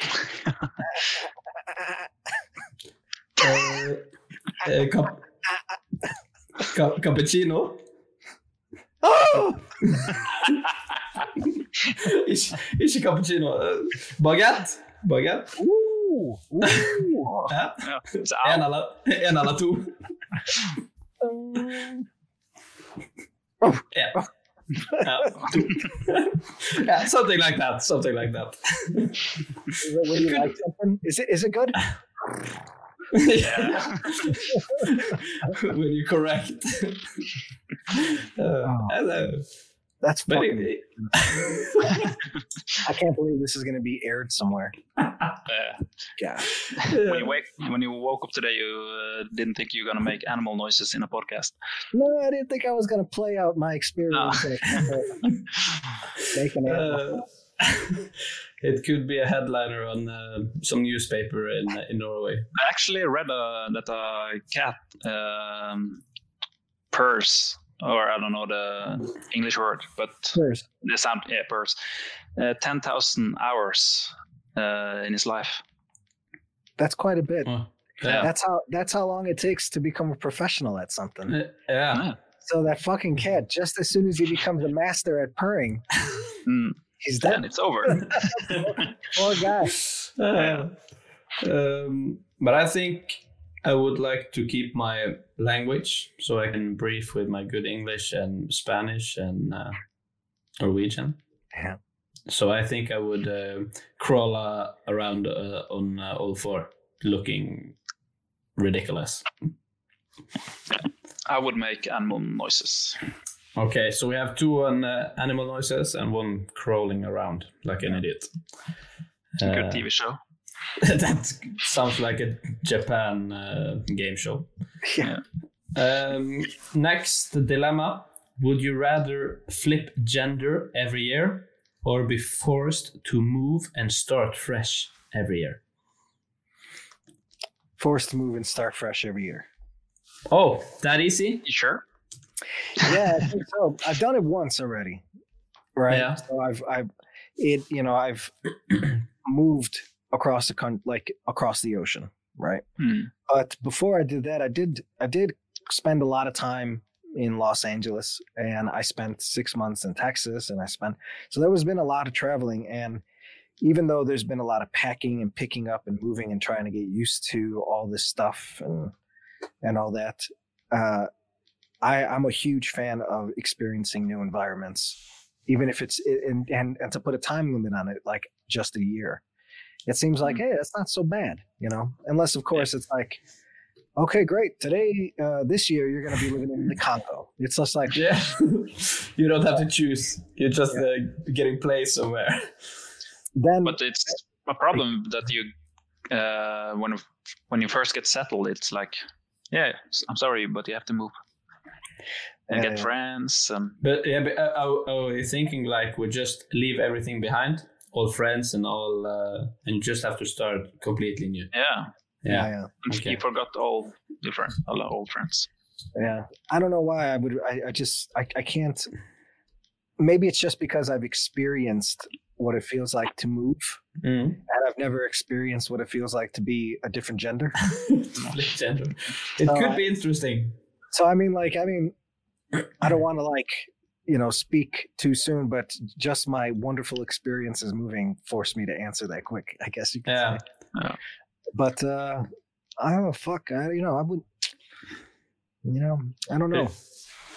Uh, uh, cap ca cappuccino? Oh! ikke, ikke cappuccino. Uh, Bagett? Bagett? Ooh, ooh. Ja. Ja. Så, En au. eller, en eller to. Ja. Ja, yeah, something like that. Something like that. is it, when you like something, is it is it good? Yeah. when you correct. Uh, hello. That's But fucking. it- I can't believe this is going to be aired somewhere. Uh, Yeah. when you wake when you woke up today you uh, didn't think you were gonna make animal noises in a podcast No, I didn't think I was going to play out my experience. in a. Making it. Uh, it could be a headliner on uh, some newspaper in in Norway. I actually read uh, that a cat um, purrs, or I don't know the English word, but Purrs. the sound, yeah, purrs, uh, 10,000 hours uh, in his life. That's quite a bit. Yeah. That's how that's how long it takes to become a professional at something. Uh, yeah. So that fucking cat, just as soon as he becomes a master at purring, Mm, he's then done. it's over. Poor guy. Uh, um, but I think I would like to keep my language so I can brief with my good English and Spanish and uh, Norwegian. Yeah. So I think I would uh, crawl uh, around uh, on uh, all four, looking ridiculous. I would make animal noises. Okay, so we have two on uh, animal noises and one crawling around like an idiot. Good Uh, TV show. that sounds like a Japan uh, game show. Yeah. Um, next dilemma: Would you rather flip gender every year, or be forced to move and start fresh every year? Forced to move and start fresh every year. Oh, that easy? You sure? Yeah, I think so. I've done it once already. Right. Yeah. So I've I've it you know, I've moved across the country like across the ocean, right? Hmm. But before I did that, I did I did spend a lot of time in Los Angeles and I spent six months in Texas and I spent so there was been a lot of traveling and even though there's been a lot of packing and picking up and moving and trying to get used to all this stuff and and all that, uh, I, I'm a huge fan of experiencing new environments, even if it's and, and and to put a time limit on it, like just a year. It seems like hey, that's not so bad, you know. Unless of course it's like, okay, great, today uh, this year you're going to be living in the Congo. It's just like Yeah, you don't have to choose. You're just uh, getting placed somewhere. then But it's a problem that you, uh, when when you first get settled, it's like, yeah, I'm sorry, but you have to move and get Uh, friends and But yeah, but uh, are, are we thinking like we just leave everything behind, all friends and all, uh, and just have to start completely new? yeah, Yeah. yeah, Okay. you forgot all your friends, all our old friends. yeah. I don't know why I would. I, I just I, I can't. Maybe it's just because I've experienced what it feels like to move, Mm. and I've never experienced what it feels like to be a different gender. Flip gender. It So could be interesting. So I mean, like, I mean, I don't want to like, you know, speak too soon, but just my wonderful experiences moving forced me to answer that quick. I guess you could Yeah. say. But uh I don't know. Fuck. I, you know, I would. You know, I don't know.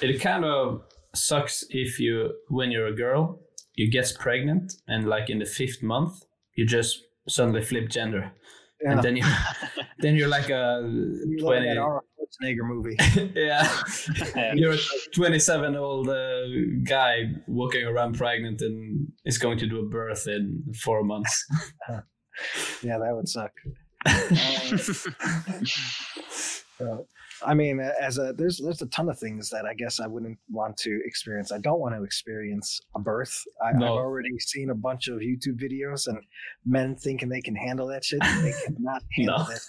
It, it kind of sucks if you, when you're a girl, you get pregnant and like in the fifth month, you just suddenly flip gender. Yeah. And then you, then you're like a You look at twenty. that Arnold Schwarzenegger movie. yeah, you're a 27 old uh, guy walking around pregnant and is going to do a birth in four months. yeah, that would suck. So, I mean, as a there's there's a ton of things that I guess I wouldn't want to experience. I don't want to experience a birth. I, No. I've already seen a bunch of YouTube videos and men thinking they can handle that shit. and They cannot handle No. that.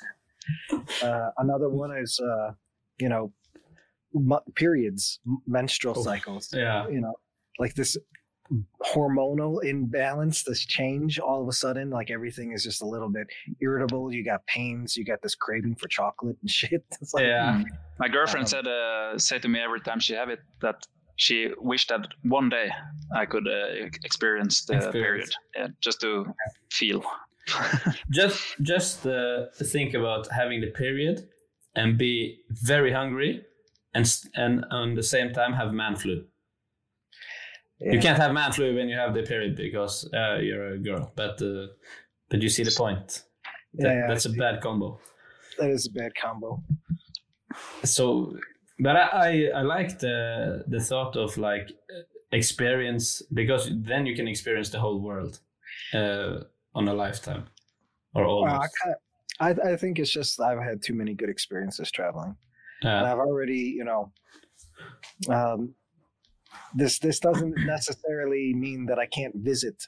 Uh, another one is, uh, you know, mu- periods, m- menstrual cycles. Yeah. You know, like this hormonal imbalance, this change all of a sudden, like everything is just a little bit irritable. You got pains, you got this craving for chocolate and shit. It's like, Yeah. My girlfriend Um, said uh, say to me every time she have it that she wished that one day I could uh, experience the Experience. period, yeah, just to feel. Just just uh, think about having the period and be very hungry and and on the same time have man flu. You can't have man flu when you have the period because uh, you're a girl, but uh, but you see the point. That- Yeah, yeah, that's a see. bad combo. that is a bad combo. so but I, I i like the the thought of like experience because then you can experience the whole world uh on a lifetime or almost kinda, I I think it's just I've had too many good experiences traveling. and I've already, you know, um, this this doesn't necessarily mean that I can't visit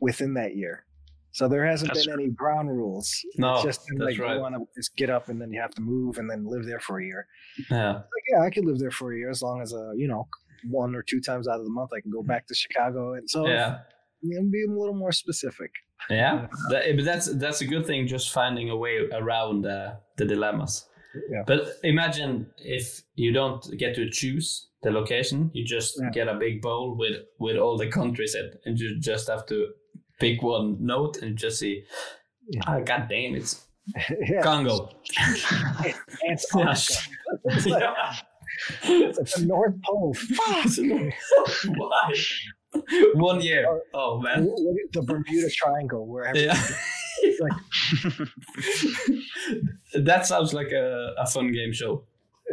within that year. So there hasn't That's been any ground rules. No, it's just been like right. you want to just get up and then you have to move and then live there for a year. yeah Like, yeah, I could live there for a year as long as uh, you know, one or two times out of the month I can go back to Chicago. And so yeah you know, be a little more specific. Yeah That- but that's that's a good thing just finding a way around uh, the dilemmas Yeah. but imagine if you don't get to choose the location you just Yeah. get a big bowl with with all the countries in and you just have to pick one note and just see ah god damn it's yeah. Congo. Antarctica. It's like, it's like the North Pole. Fuck. Why? One year. Oh man. the Bermuda Triangle, where Yeah. like, that sounds like a, a fun game show.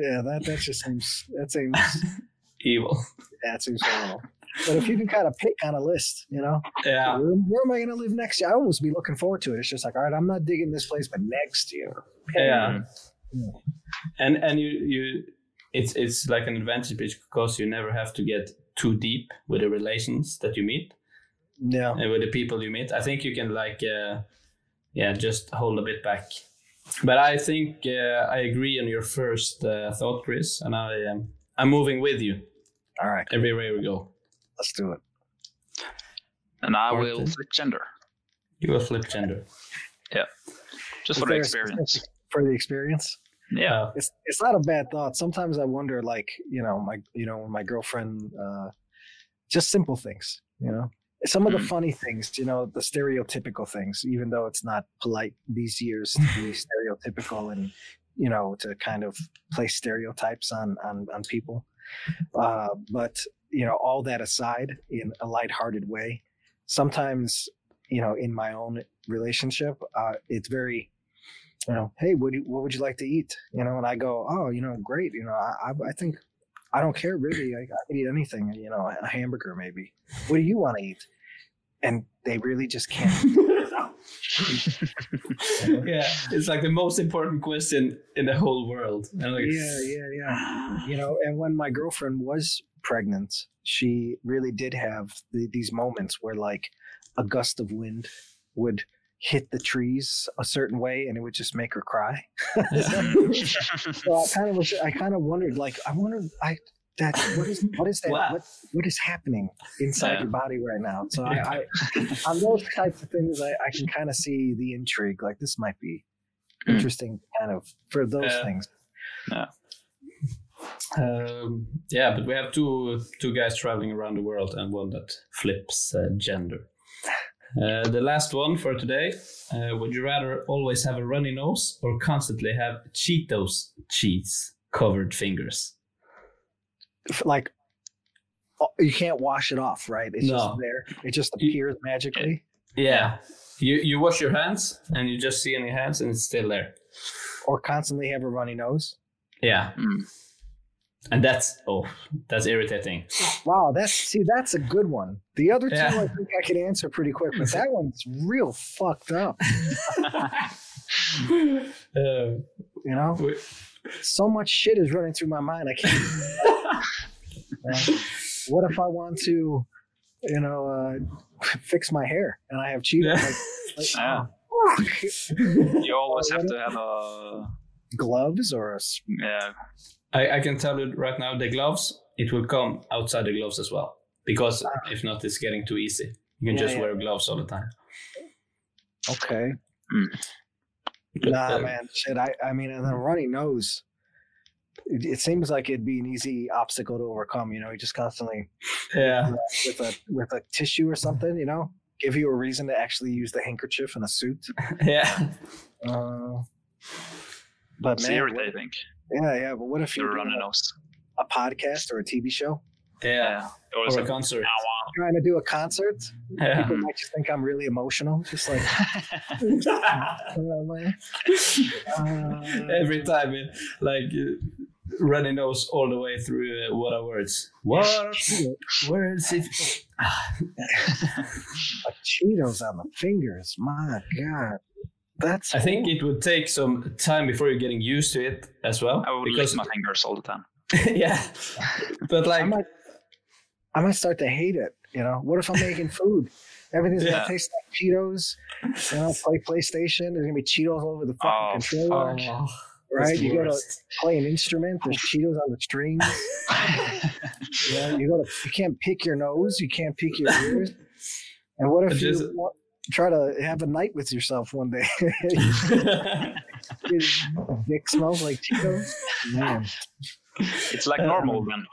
yeah, that that just seems that seems Evil. that seems horrible. But if you can kind of pick on a list, you know, Yeah. where, where am I going to live next year? I almost be looking forward to it. It's just like, all right, I'm not digging this place, but next year, Yeah. And and you you it's it's like an advantage because you never have to get too deep with the relations that you meet yeah, and with the people you meet. I think you can like uh, yeah just hold a bit back. But I think uh, I agree on your first uh, thought, Chris, and I um, I'm moving with you all right, everywhere we go. let's do it. And I Martin? will flip gender. You will flip gender. Yeah, just Is for the there a experience. For the experience, Yeah, it's it's not a bad thought. Sometimes I wonder, like you know, my you know, my girlfriend, uh, just simple things, you know, some of the Mm. funny things, you know, the stereotypical things, even though it's not polite these years to be stereotypical and you know to kind of place stereotypes on on on people. Uh, but you know, all that aside, in a lighthearted way, sometimes you know, in my own relationship, uh, it's very you know, hey, what, do you, what would you like to eat? You know, and I go, oh, you know, great. You know, I, I- I think I don't care really. I, I can eat anything. You know, a hamburger maybe. What do you want to eat? And they really just can't. yeah, it's like the most important question in the whole world. And like, yeah, yeah, yeah. Ah. You know, and when my girlfriend was pregnant, she really did have the, these moments where like a gust of wind would hit the trees a certain way and it would just make her cry. so I kind of was, I kind of wondered, like, I wonder, I that what is what is that? Wow. What what is happening inside Yeah. your body right now? So I, I on those types of things, I, I can kind of see the intrigue. Like this might be Mm. interesting, kind of for those Yeah. things. Um, yeah, but we have two two guys traveling around the world and one that flips uh, gender. Uh, the last one for today. Uh, would you rather always have a runny nose or constantly have Cheetos cheese covered fingers? Like oh, you can't wash it off, right? It's No. just there. It just appears magically. Yeah. You you wash your hands and you just see in your hands and it's still there. Or constantly have a runny nose. Yeah. Mm. And that's oh, that's irritating. Wow, that's see, that's a good one. The other two, Yeah. I think I could answer pretty quick, but that one's real fucked up. Uh, You know, we- so much shit is running through my mind. I can't. Uh, what if I want to, you know, uh, fix my hair and I have Cheetos? Yeah. Like, like, Yeah. oh. You always have to have a gloves or a s- yeah. I, I can tell you right now the gloves, it will come outside the gloves as well. Because if not, it's getting too easy. You can Yeah, just yeah. wear gloves all the time. okay. Mm. But, Nah, uh, man, shit. I, I mean, and a runny nose. It, it seems like it'd be an easy obstacle to overcome. You know, you just constantly Yeah. with a with a tissue or something. You know, give you a reason to actually use the handkerchief in a suit. Yeah. Uh, but It's man, irritating. Yeah, yeah. But what if You're you're running doing a, a podcast or a TV show, Yeah. You always Or a have concert. trying to do a concert? Yeah. People might just think I'm really emotional, just like. you know, man. Uh, Every time, it, like uh, runny nose all the way through uh, what are words? What words? If like Cheetos on the fingers. My God, that's. I think it would take some time before you're getting used to it as well. I would because lick my fingers all the time. yeah, but I like might, I might start to hate it. You know, what if I'm making food? Everything's Yeah. gonna taste like Cheetos. You know, play PlayStation. There's gonna be Cheetos all over the fucking Oh, controller. fuck. right? the You go to play an instrument. There's Cheetos on the strings. You, know, you go to. You can't pick your nose. You can't pick your ears. And what if Just- you want, try to have a night with yourself one day? Your dick smells like Cheetos. Man, It's like normal then.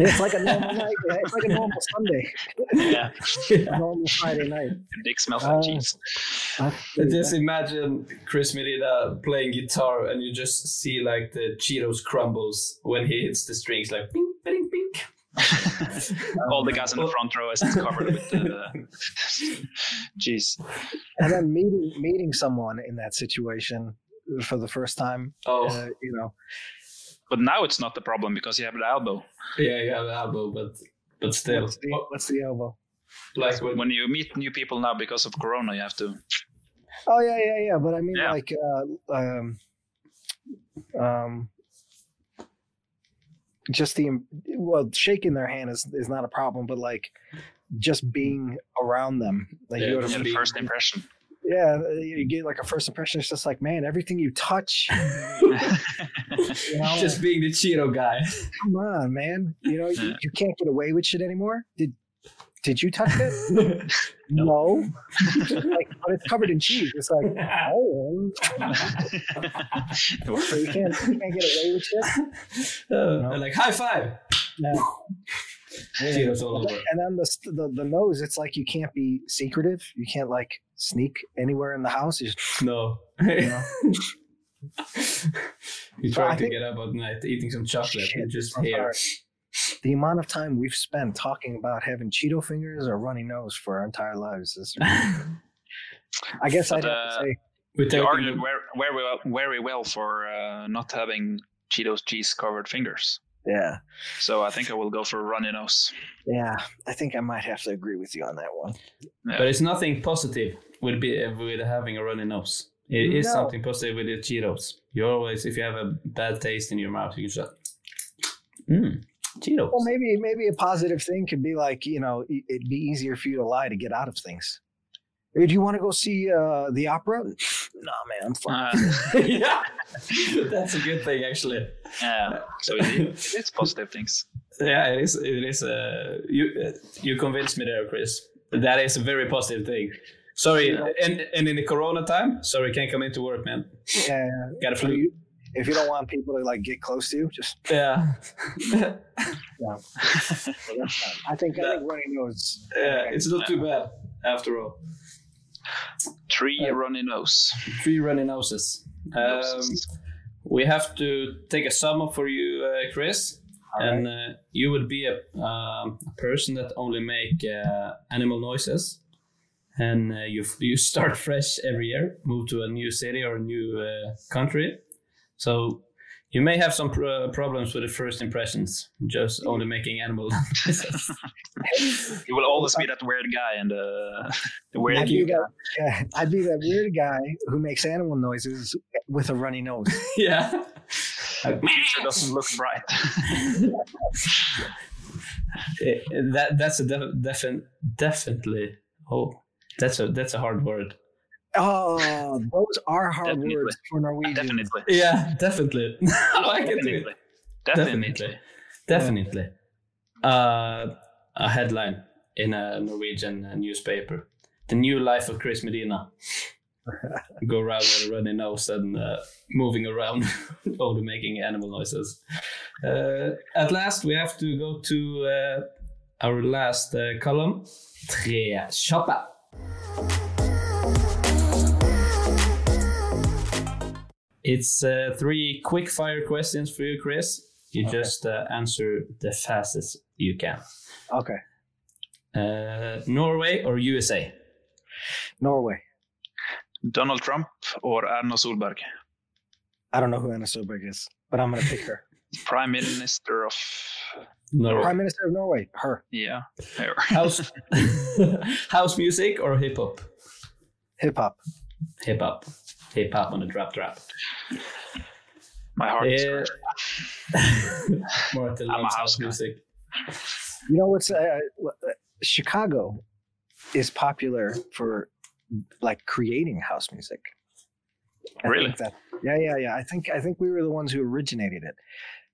it's like a normal night. yeah, It's like a normal Sunday. Yeah. A normal Friday night. Your dick smells like Uh, cheese. That's- just imagine Chris Medina playing guitar and you just see like the Cheetos crumbles when he hits the strings, like. all the guys in the front row is covered with the. cheese. and then meeting meeting someone in that situation for the first time. Oh, Uh, you know, But now it's not the problem because you have the elbow. yeah, you have an elbow, but but still, what's the, what's the elbow? like when, When you meet new people now because of Corona, you have to. Oh yeah, yeah, yeah. But I mean, Yeah. like, uh, um, um, just the well, shaking their hand is is not a problem, but like, just being around them, like Yeah, you go Yeah, to, the first impression. yeah, you get like a first impression. It's just like, man, everything you touch, you know, just being the Cheeto guy. come on, man. You know, you, you can't get away with shit anymore. Did did you touch it? no. like, but it's covered in cheese. It's like, oh, so you can't you can't get away with shit. Uh, Like high five. No. And then the, the the nose, it's like you can't be secretive. You can't like sneak anywhere in the house. You just, No. you know, you try to think- get up at night eating some chocolate Shit, and just here. The amount of time we've spent talking about having Cheeto fingers or runny nose for our entire lives is. I guess I'd But, have to uh, say We You argued very, very, well, very well for uh, not having Cheetos cheese covered fingers. Yeah. So I think I will go for runny nose. Yeah. I think I might have to agree with you on that one. But it's nothing positive with be with having a runny nose. It is No. something positive with the Cheetos. You always, if you have a bad taste in your mouth, you can just, mm, Cheetos. Well, maybe maybe a positive thing could be like you know it'd be easier for you to lie to get out of things. Hey, do you want to go see uh, the opera? No, man, I'm fine. Uh, yeah, that's a good thing actually. yeah. So it, it's positive things. Yeah, it is. It is. Uh, you uh, you convinced me there, Chris. That is a very positive thing. Sorry, and and in the Corona time, sorry, can't come into work, man. Yeah, Got a if flu. You, if you don't want people to like get close to you, just Yeah, yeah. I think I think running nose. yeah, it's not too bad after all. Three runny nose. Three runny noses. Um, we have to take a sum up for you, uh, Chris, and uh, you would be a, um, a person that only make uh, animal noises, and uh, you you start fresh every year, move to a new city or a new uh, country, so. You may have some pr- problems with the first impressions, just only making animal noises. You will always be that weird guy and uh, the weird I'd be, that, yeah, I'd be that weird guy who makes animal noises with a runny nose. yeah. future doesn't look bright. Eh, that that's a def- defin- definitely oh that's a that's a hard word Oh, those are hard Definitely. words for Norwegian. Definitely. yeah definitely I can do it. Definitely. definitely definitely uh, a headline in a Norwegian uh, newspaper the new life of Chris Medina go around with a runny nose and uh, moving around only making animal noises uh, at last we have to go to uh, our last uh, column tre kjappe It's uh, three quick fire questions for you, Chris. You just uh, answer the fastest you can. Okay, Uh, Norway or USA? Norway. Donald Trump or Erna Solberg? I don't know who Anna Solberg is, but I'm gonna pick her. Prime Minister of. Norway. Prime Minister of Norway. Her. Yeah. her. House, house music or hip hop? Hip hop. Hip hop. Hip hop on the drop drop. My heart is Yeah. hurt. Martin I'm a loves house house music. You know what's uh, what- uh, Chicago is popular for like creating house music. I Really? that, yeah, yeah, yeah. I think I think we were the ones who originated it,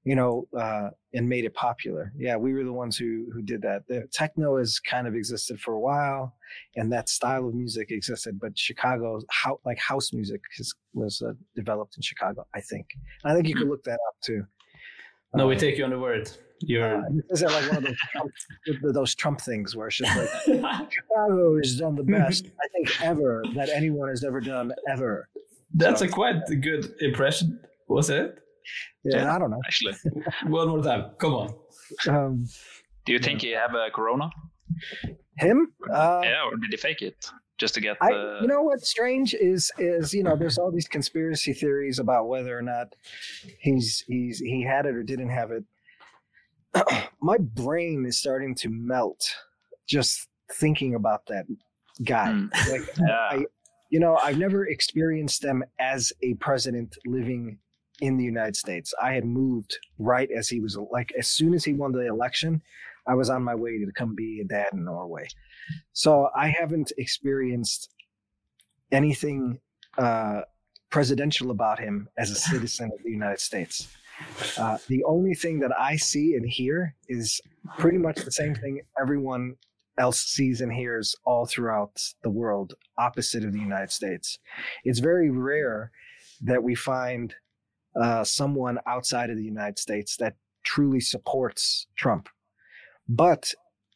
you know, uh, and made it popular. Yeah, we were the ones who who did that. The techno has kind of existed for a while, and that style of music existed, but Chicago, how like house music, has, was uh, developed in Chicago. I think. And I think you could look that up too. No, we Uh, take you on the word. You're. uh, is that like one of those Trump, those Trump things where it's just like Chicago has done the best I think ever that anyone has ever done ever. That's a quite good impression, was it? Yeah, I don't know. Actually, One more time. Come on. Um, do you think he have a corona? him? Uh, yeah, or did he fake it just to get? I, uh, you know what's strange is is you know there's all these conspiracy theories about whether or not he's he's he had it or didn't have it. My brain is starting to melt just thinking about that guy. Hmm. Like Yeah. I, you know, I've never experienced them as a president living in the United States. I had moved right as he was like as soon as he won the election, I was on my way to come be a dad in Norway. So I haven't experienced anything uh, presidential about him as a citizen of the United States. Uh, the only thing that I see and hear is pretty much the same thing everyone else sees and hears all throughout the world, opposite of the United States. It's very rare that we find uh, someone outside of the United States that truly supports Trump. But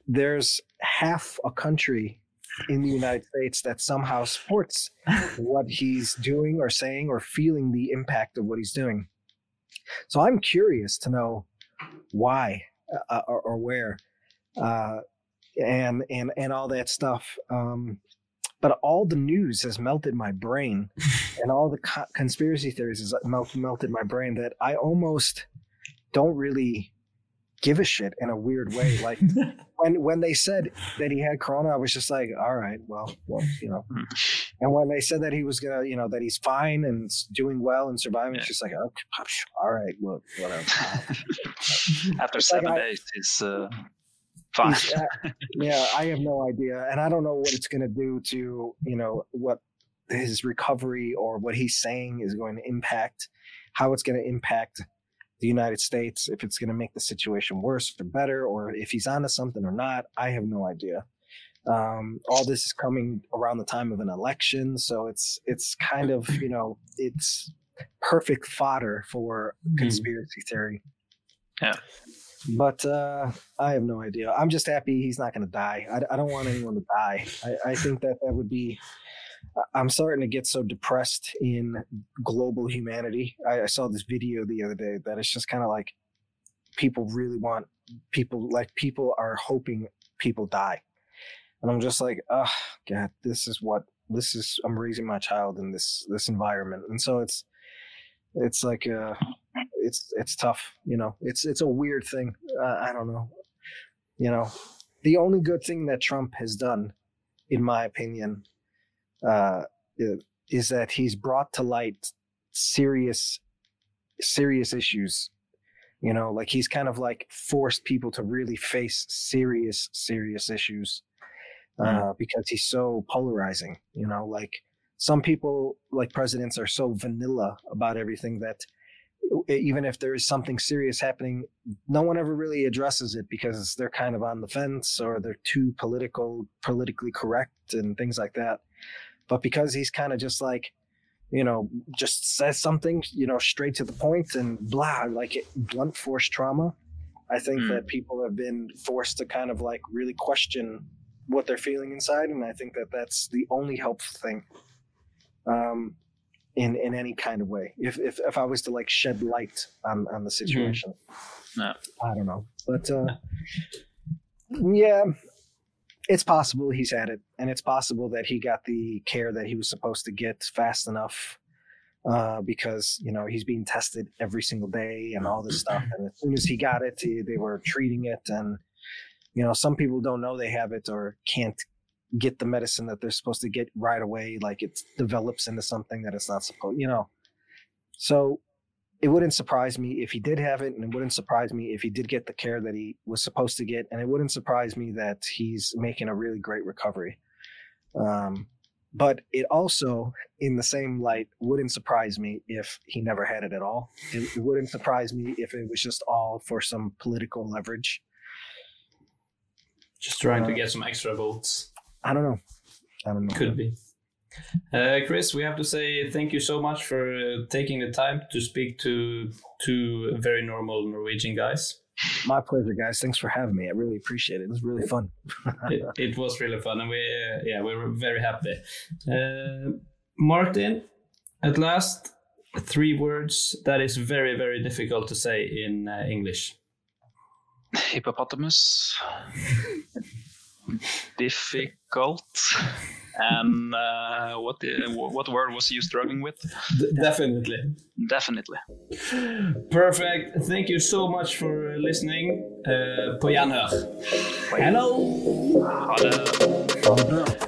there's half a country in the United States that somehow supports what he's doing or saying or feeling the impact of what he's doing. So I'm curious to know why uh, or, or where, uh, and and and all that stuff. Um, but all the news has melted my brain, and all the co- conspiracy theories has melt, melted my brain that I almost don't really give a shit in a weird way. Like when when they said that he had corona, I was just like, all right, well, well, you know. And when they said that he was gonna, you know, that he's fine and doing well and surviving, it's just like, okay, all right, well, whatever. After It's like seven I- days, he's uh, fine. Yeah, I have no idea, and I don't know what it's gonna do to, you know, what his recovery or what he's saying is going to impact, how it's going to impact the United States, if it's going to make the situation worse or better, or if he's onto something or not, I have no idea. Um, all this is coming around the time of an election, so it's it's kind of you know it's perfect fodder for conspiracy theory. Yeah. But uh, I have no idea. I'm just happy he's not going to die. I, I don't want anyone to die. I, I think that that would be. I'm starting to get so depressed in global humanity. I, I saw this video the other day that it's just kind of like people really want people like people are hoping people die, and I'm just like, oh God, this is what this is. I'm raising my child in this this environment, and so it's it's like uh it's it's tough you know it's it's a weird thing. Uh, i don't know. You know the only good thing that trump has done in my opinion uh is that he's brought to light serious serious issues. You know like he's kind of like forced people to really face serious serious issues uh, Mm. because he's so polarizing you know like some people like presidents are so vanilla about everything that even if there is something serious happening no one ever really addresses it because they're kind of on the fence or they're too political politically correct and things like that but because he's kind of just like you know just says something you know straight to the point and blah like it, blunt force trauma i think Mm. that people have been forced to kind of like really question what they're feeling inside and i think that that's the only helpful thing um in in any kind of way. If if, if i was to like shed light on on the situation. No. i don't know. But uh yeah it's possible he's had it. And it's possible that he got the care that he was supposed to get fast enough uh, because you know he's being tested every single day and all this stuff. And as soon as he got it he, they were treating it. And you know some people don't know they have it or can't get the medicine that they're supposed to get right away like it develops into something that it's not supposed you know? So it wouldn't surprise me if he did have it and it wouldn't surprise me if he did get the care that he was supposed to get and it wouldn't surprise me that he's making a really great recovery. Um, but it also in the same light wouldn't surprise me if he never had it at all. It, it wouldn't surprise me if it was just all for some political leverage. Just trying to Uh, get some extra votes. I don't know i don't know Could be. Uh, Chris, we have to say thank you so much for uh, taking the time to speak to two very normal Norwegian guys. my pleasure guys thanks for having me i really appreciate it it was really fun it, it was really fun, and we uh, yeah we were very happy. Uh, Martin, at last, three words that is very very difficult to say in uh, English. Hippopotamus. Difficult. And uh, what the, what word was you struggling with? D- definitely. Definitely. Perfect. Thank you so much for listening. Uh, på gjenhør. Hello. Ha det.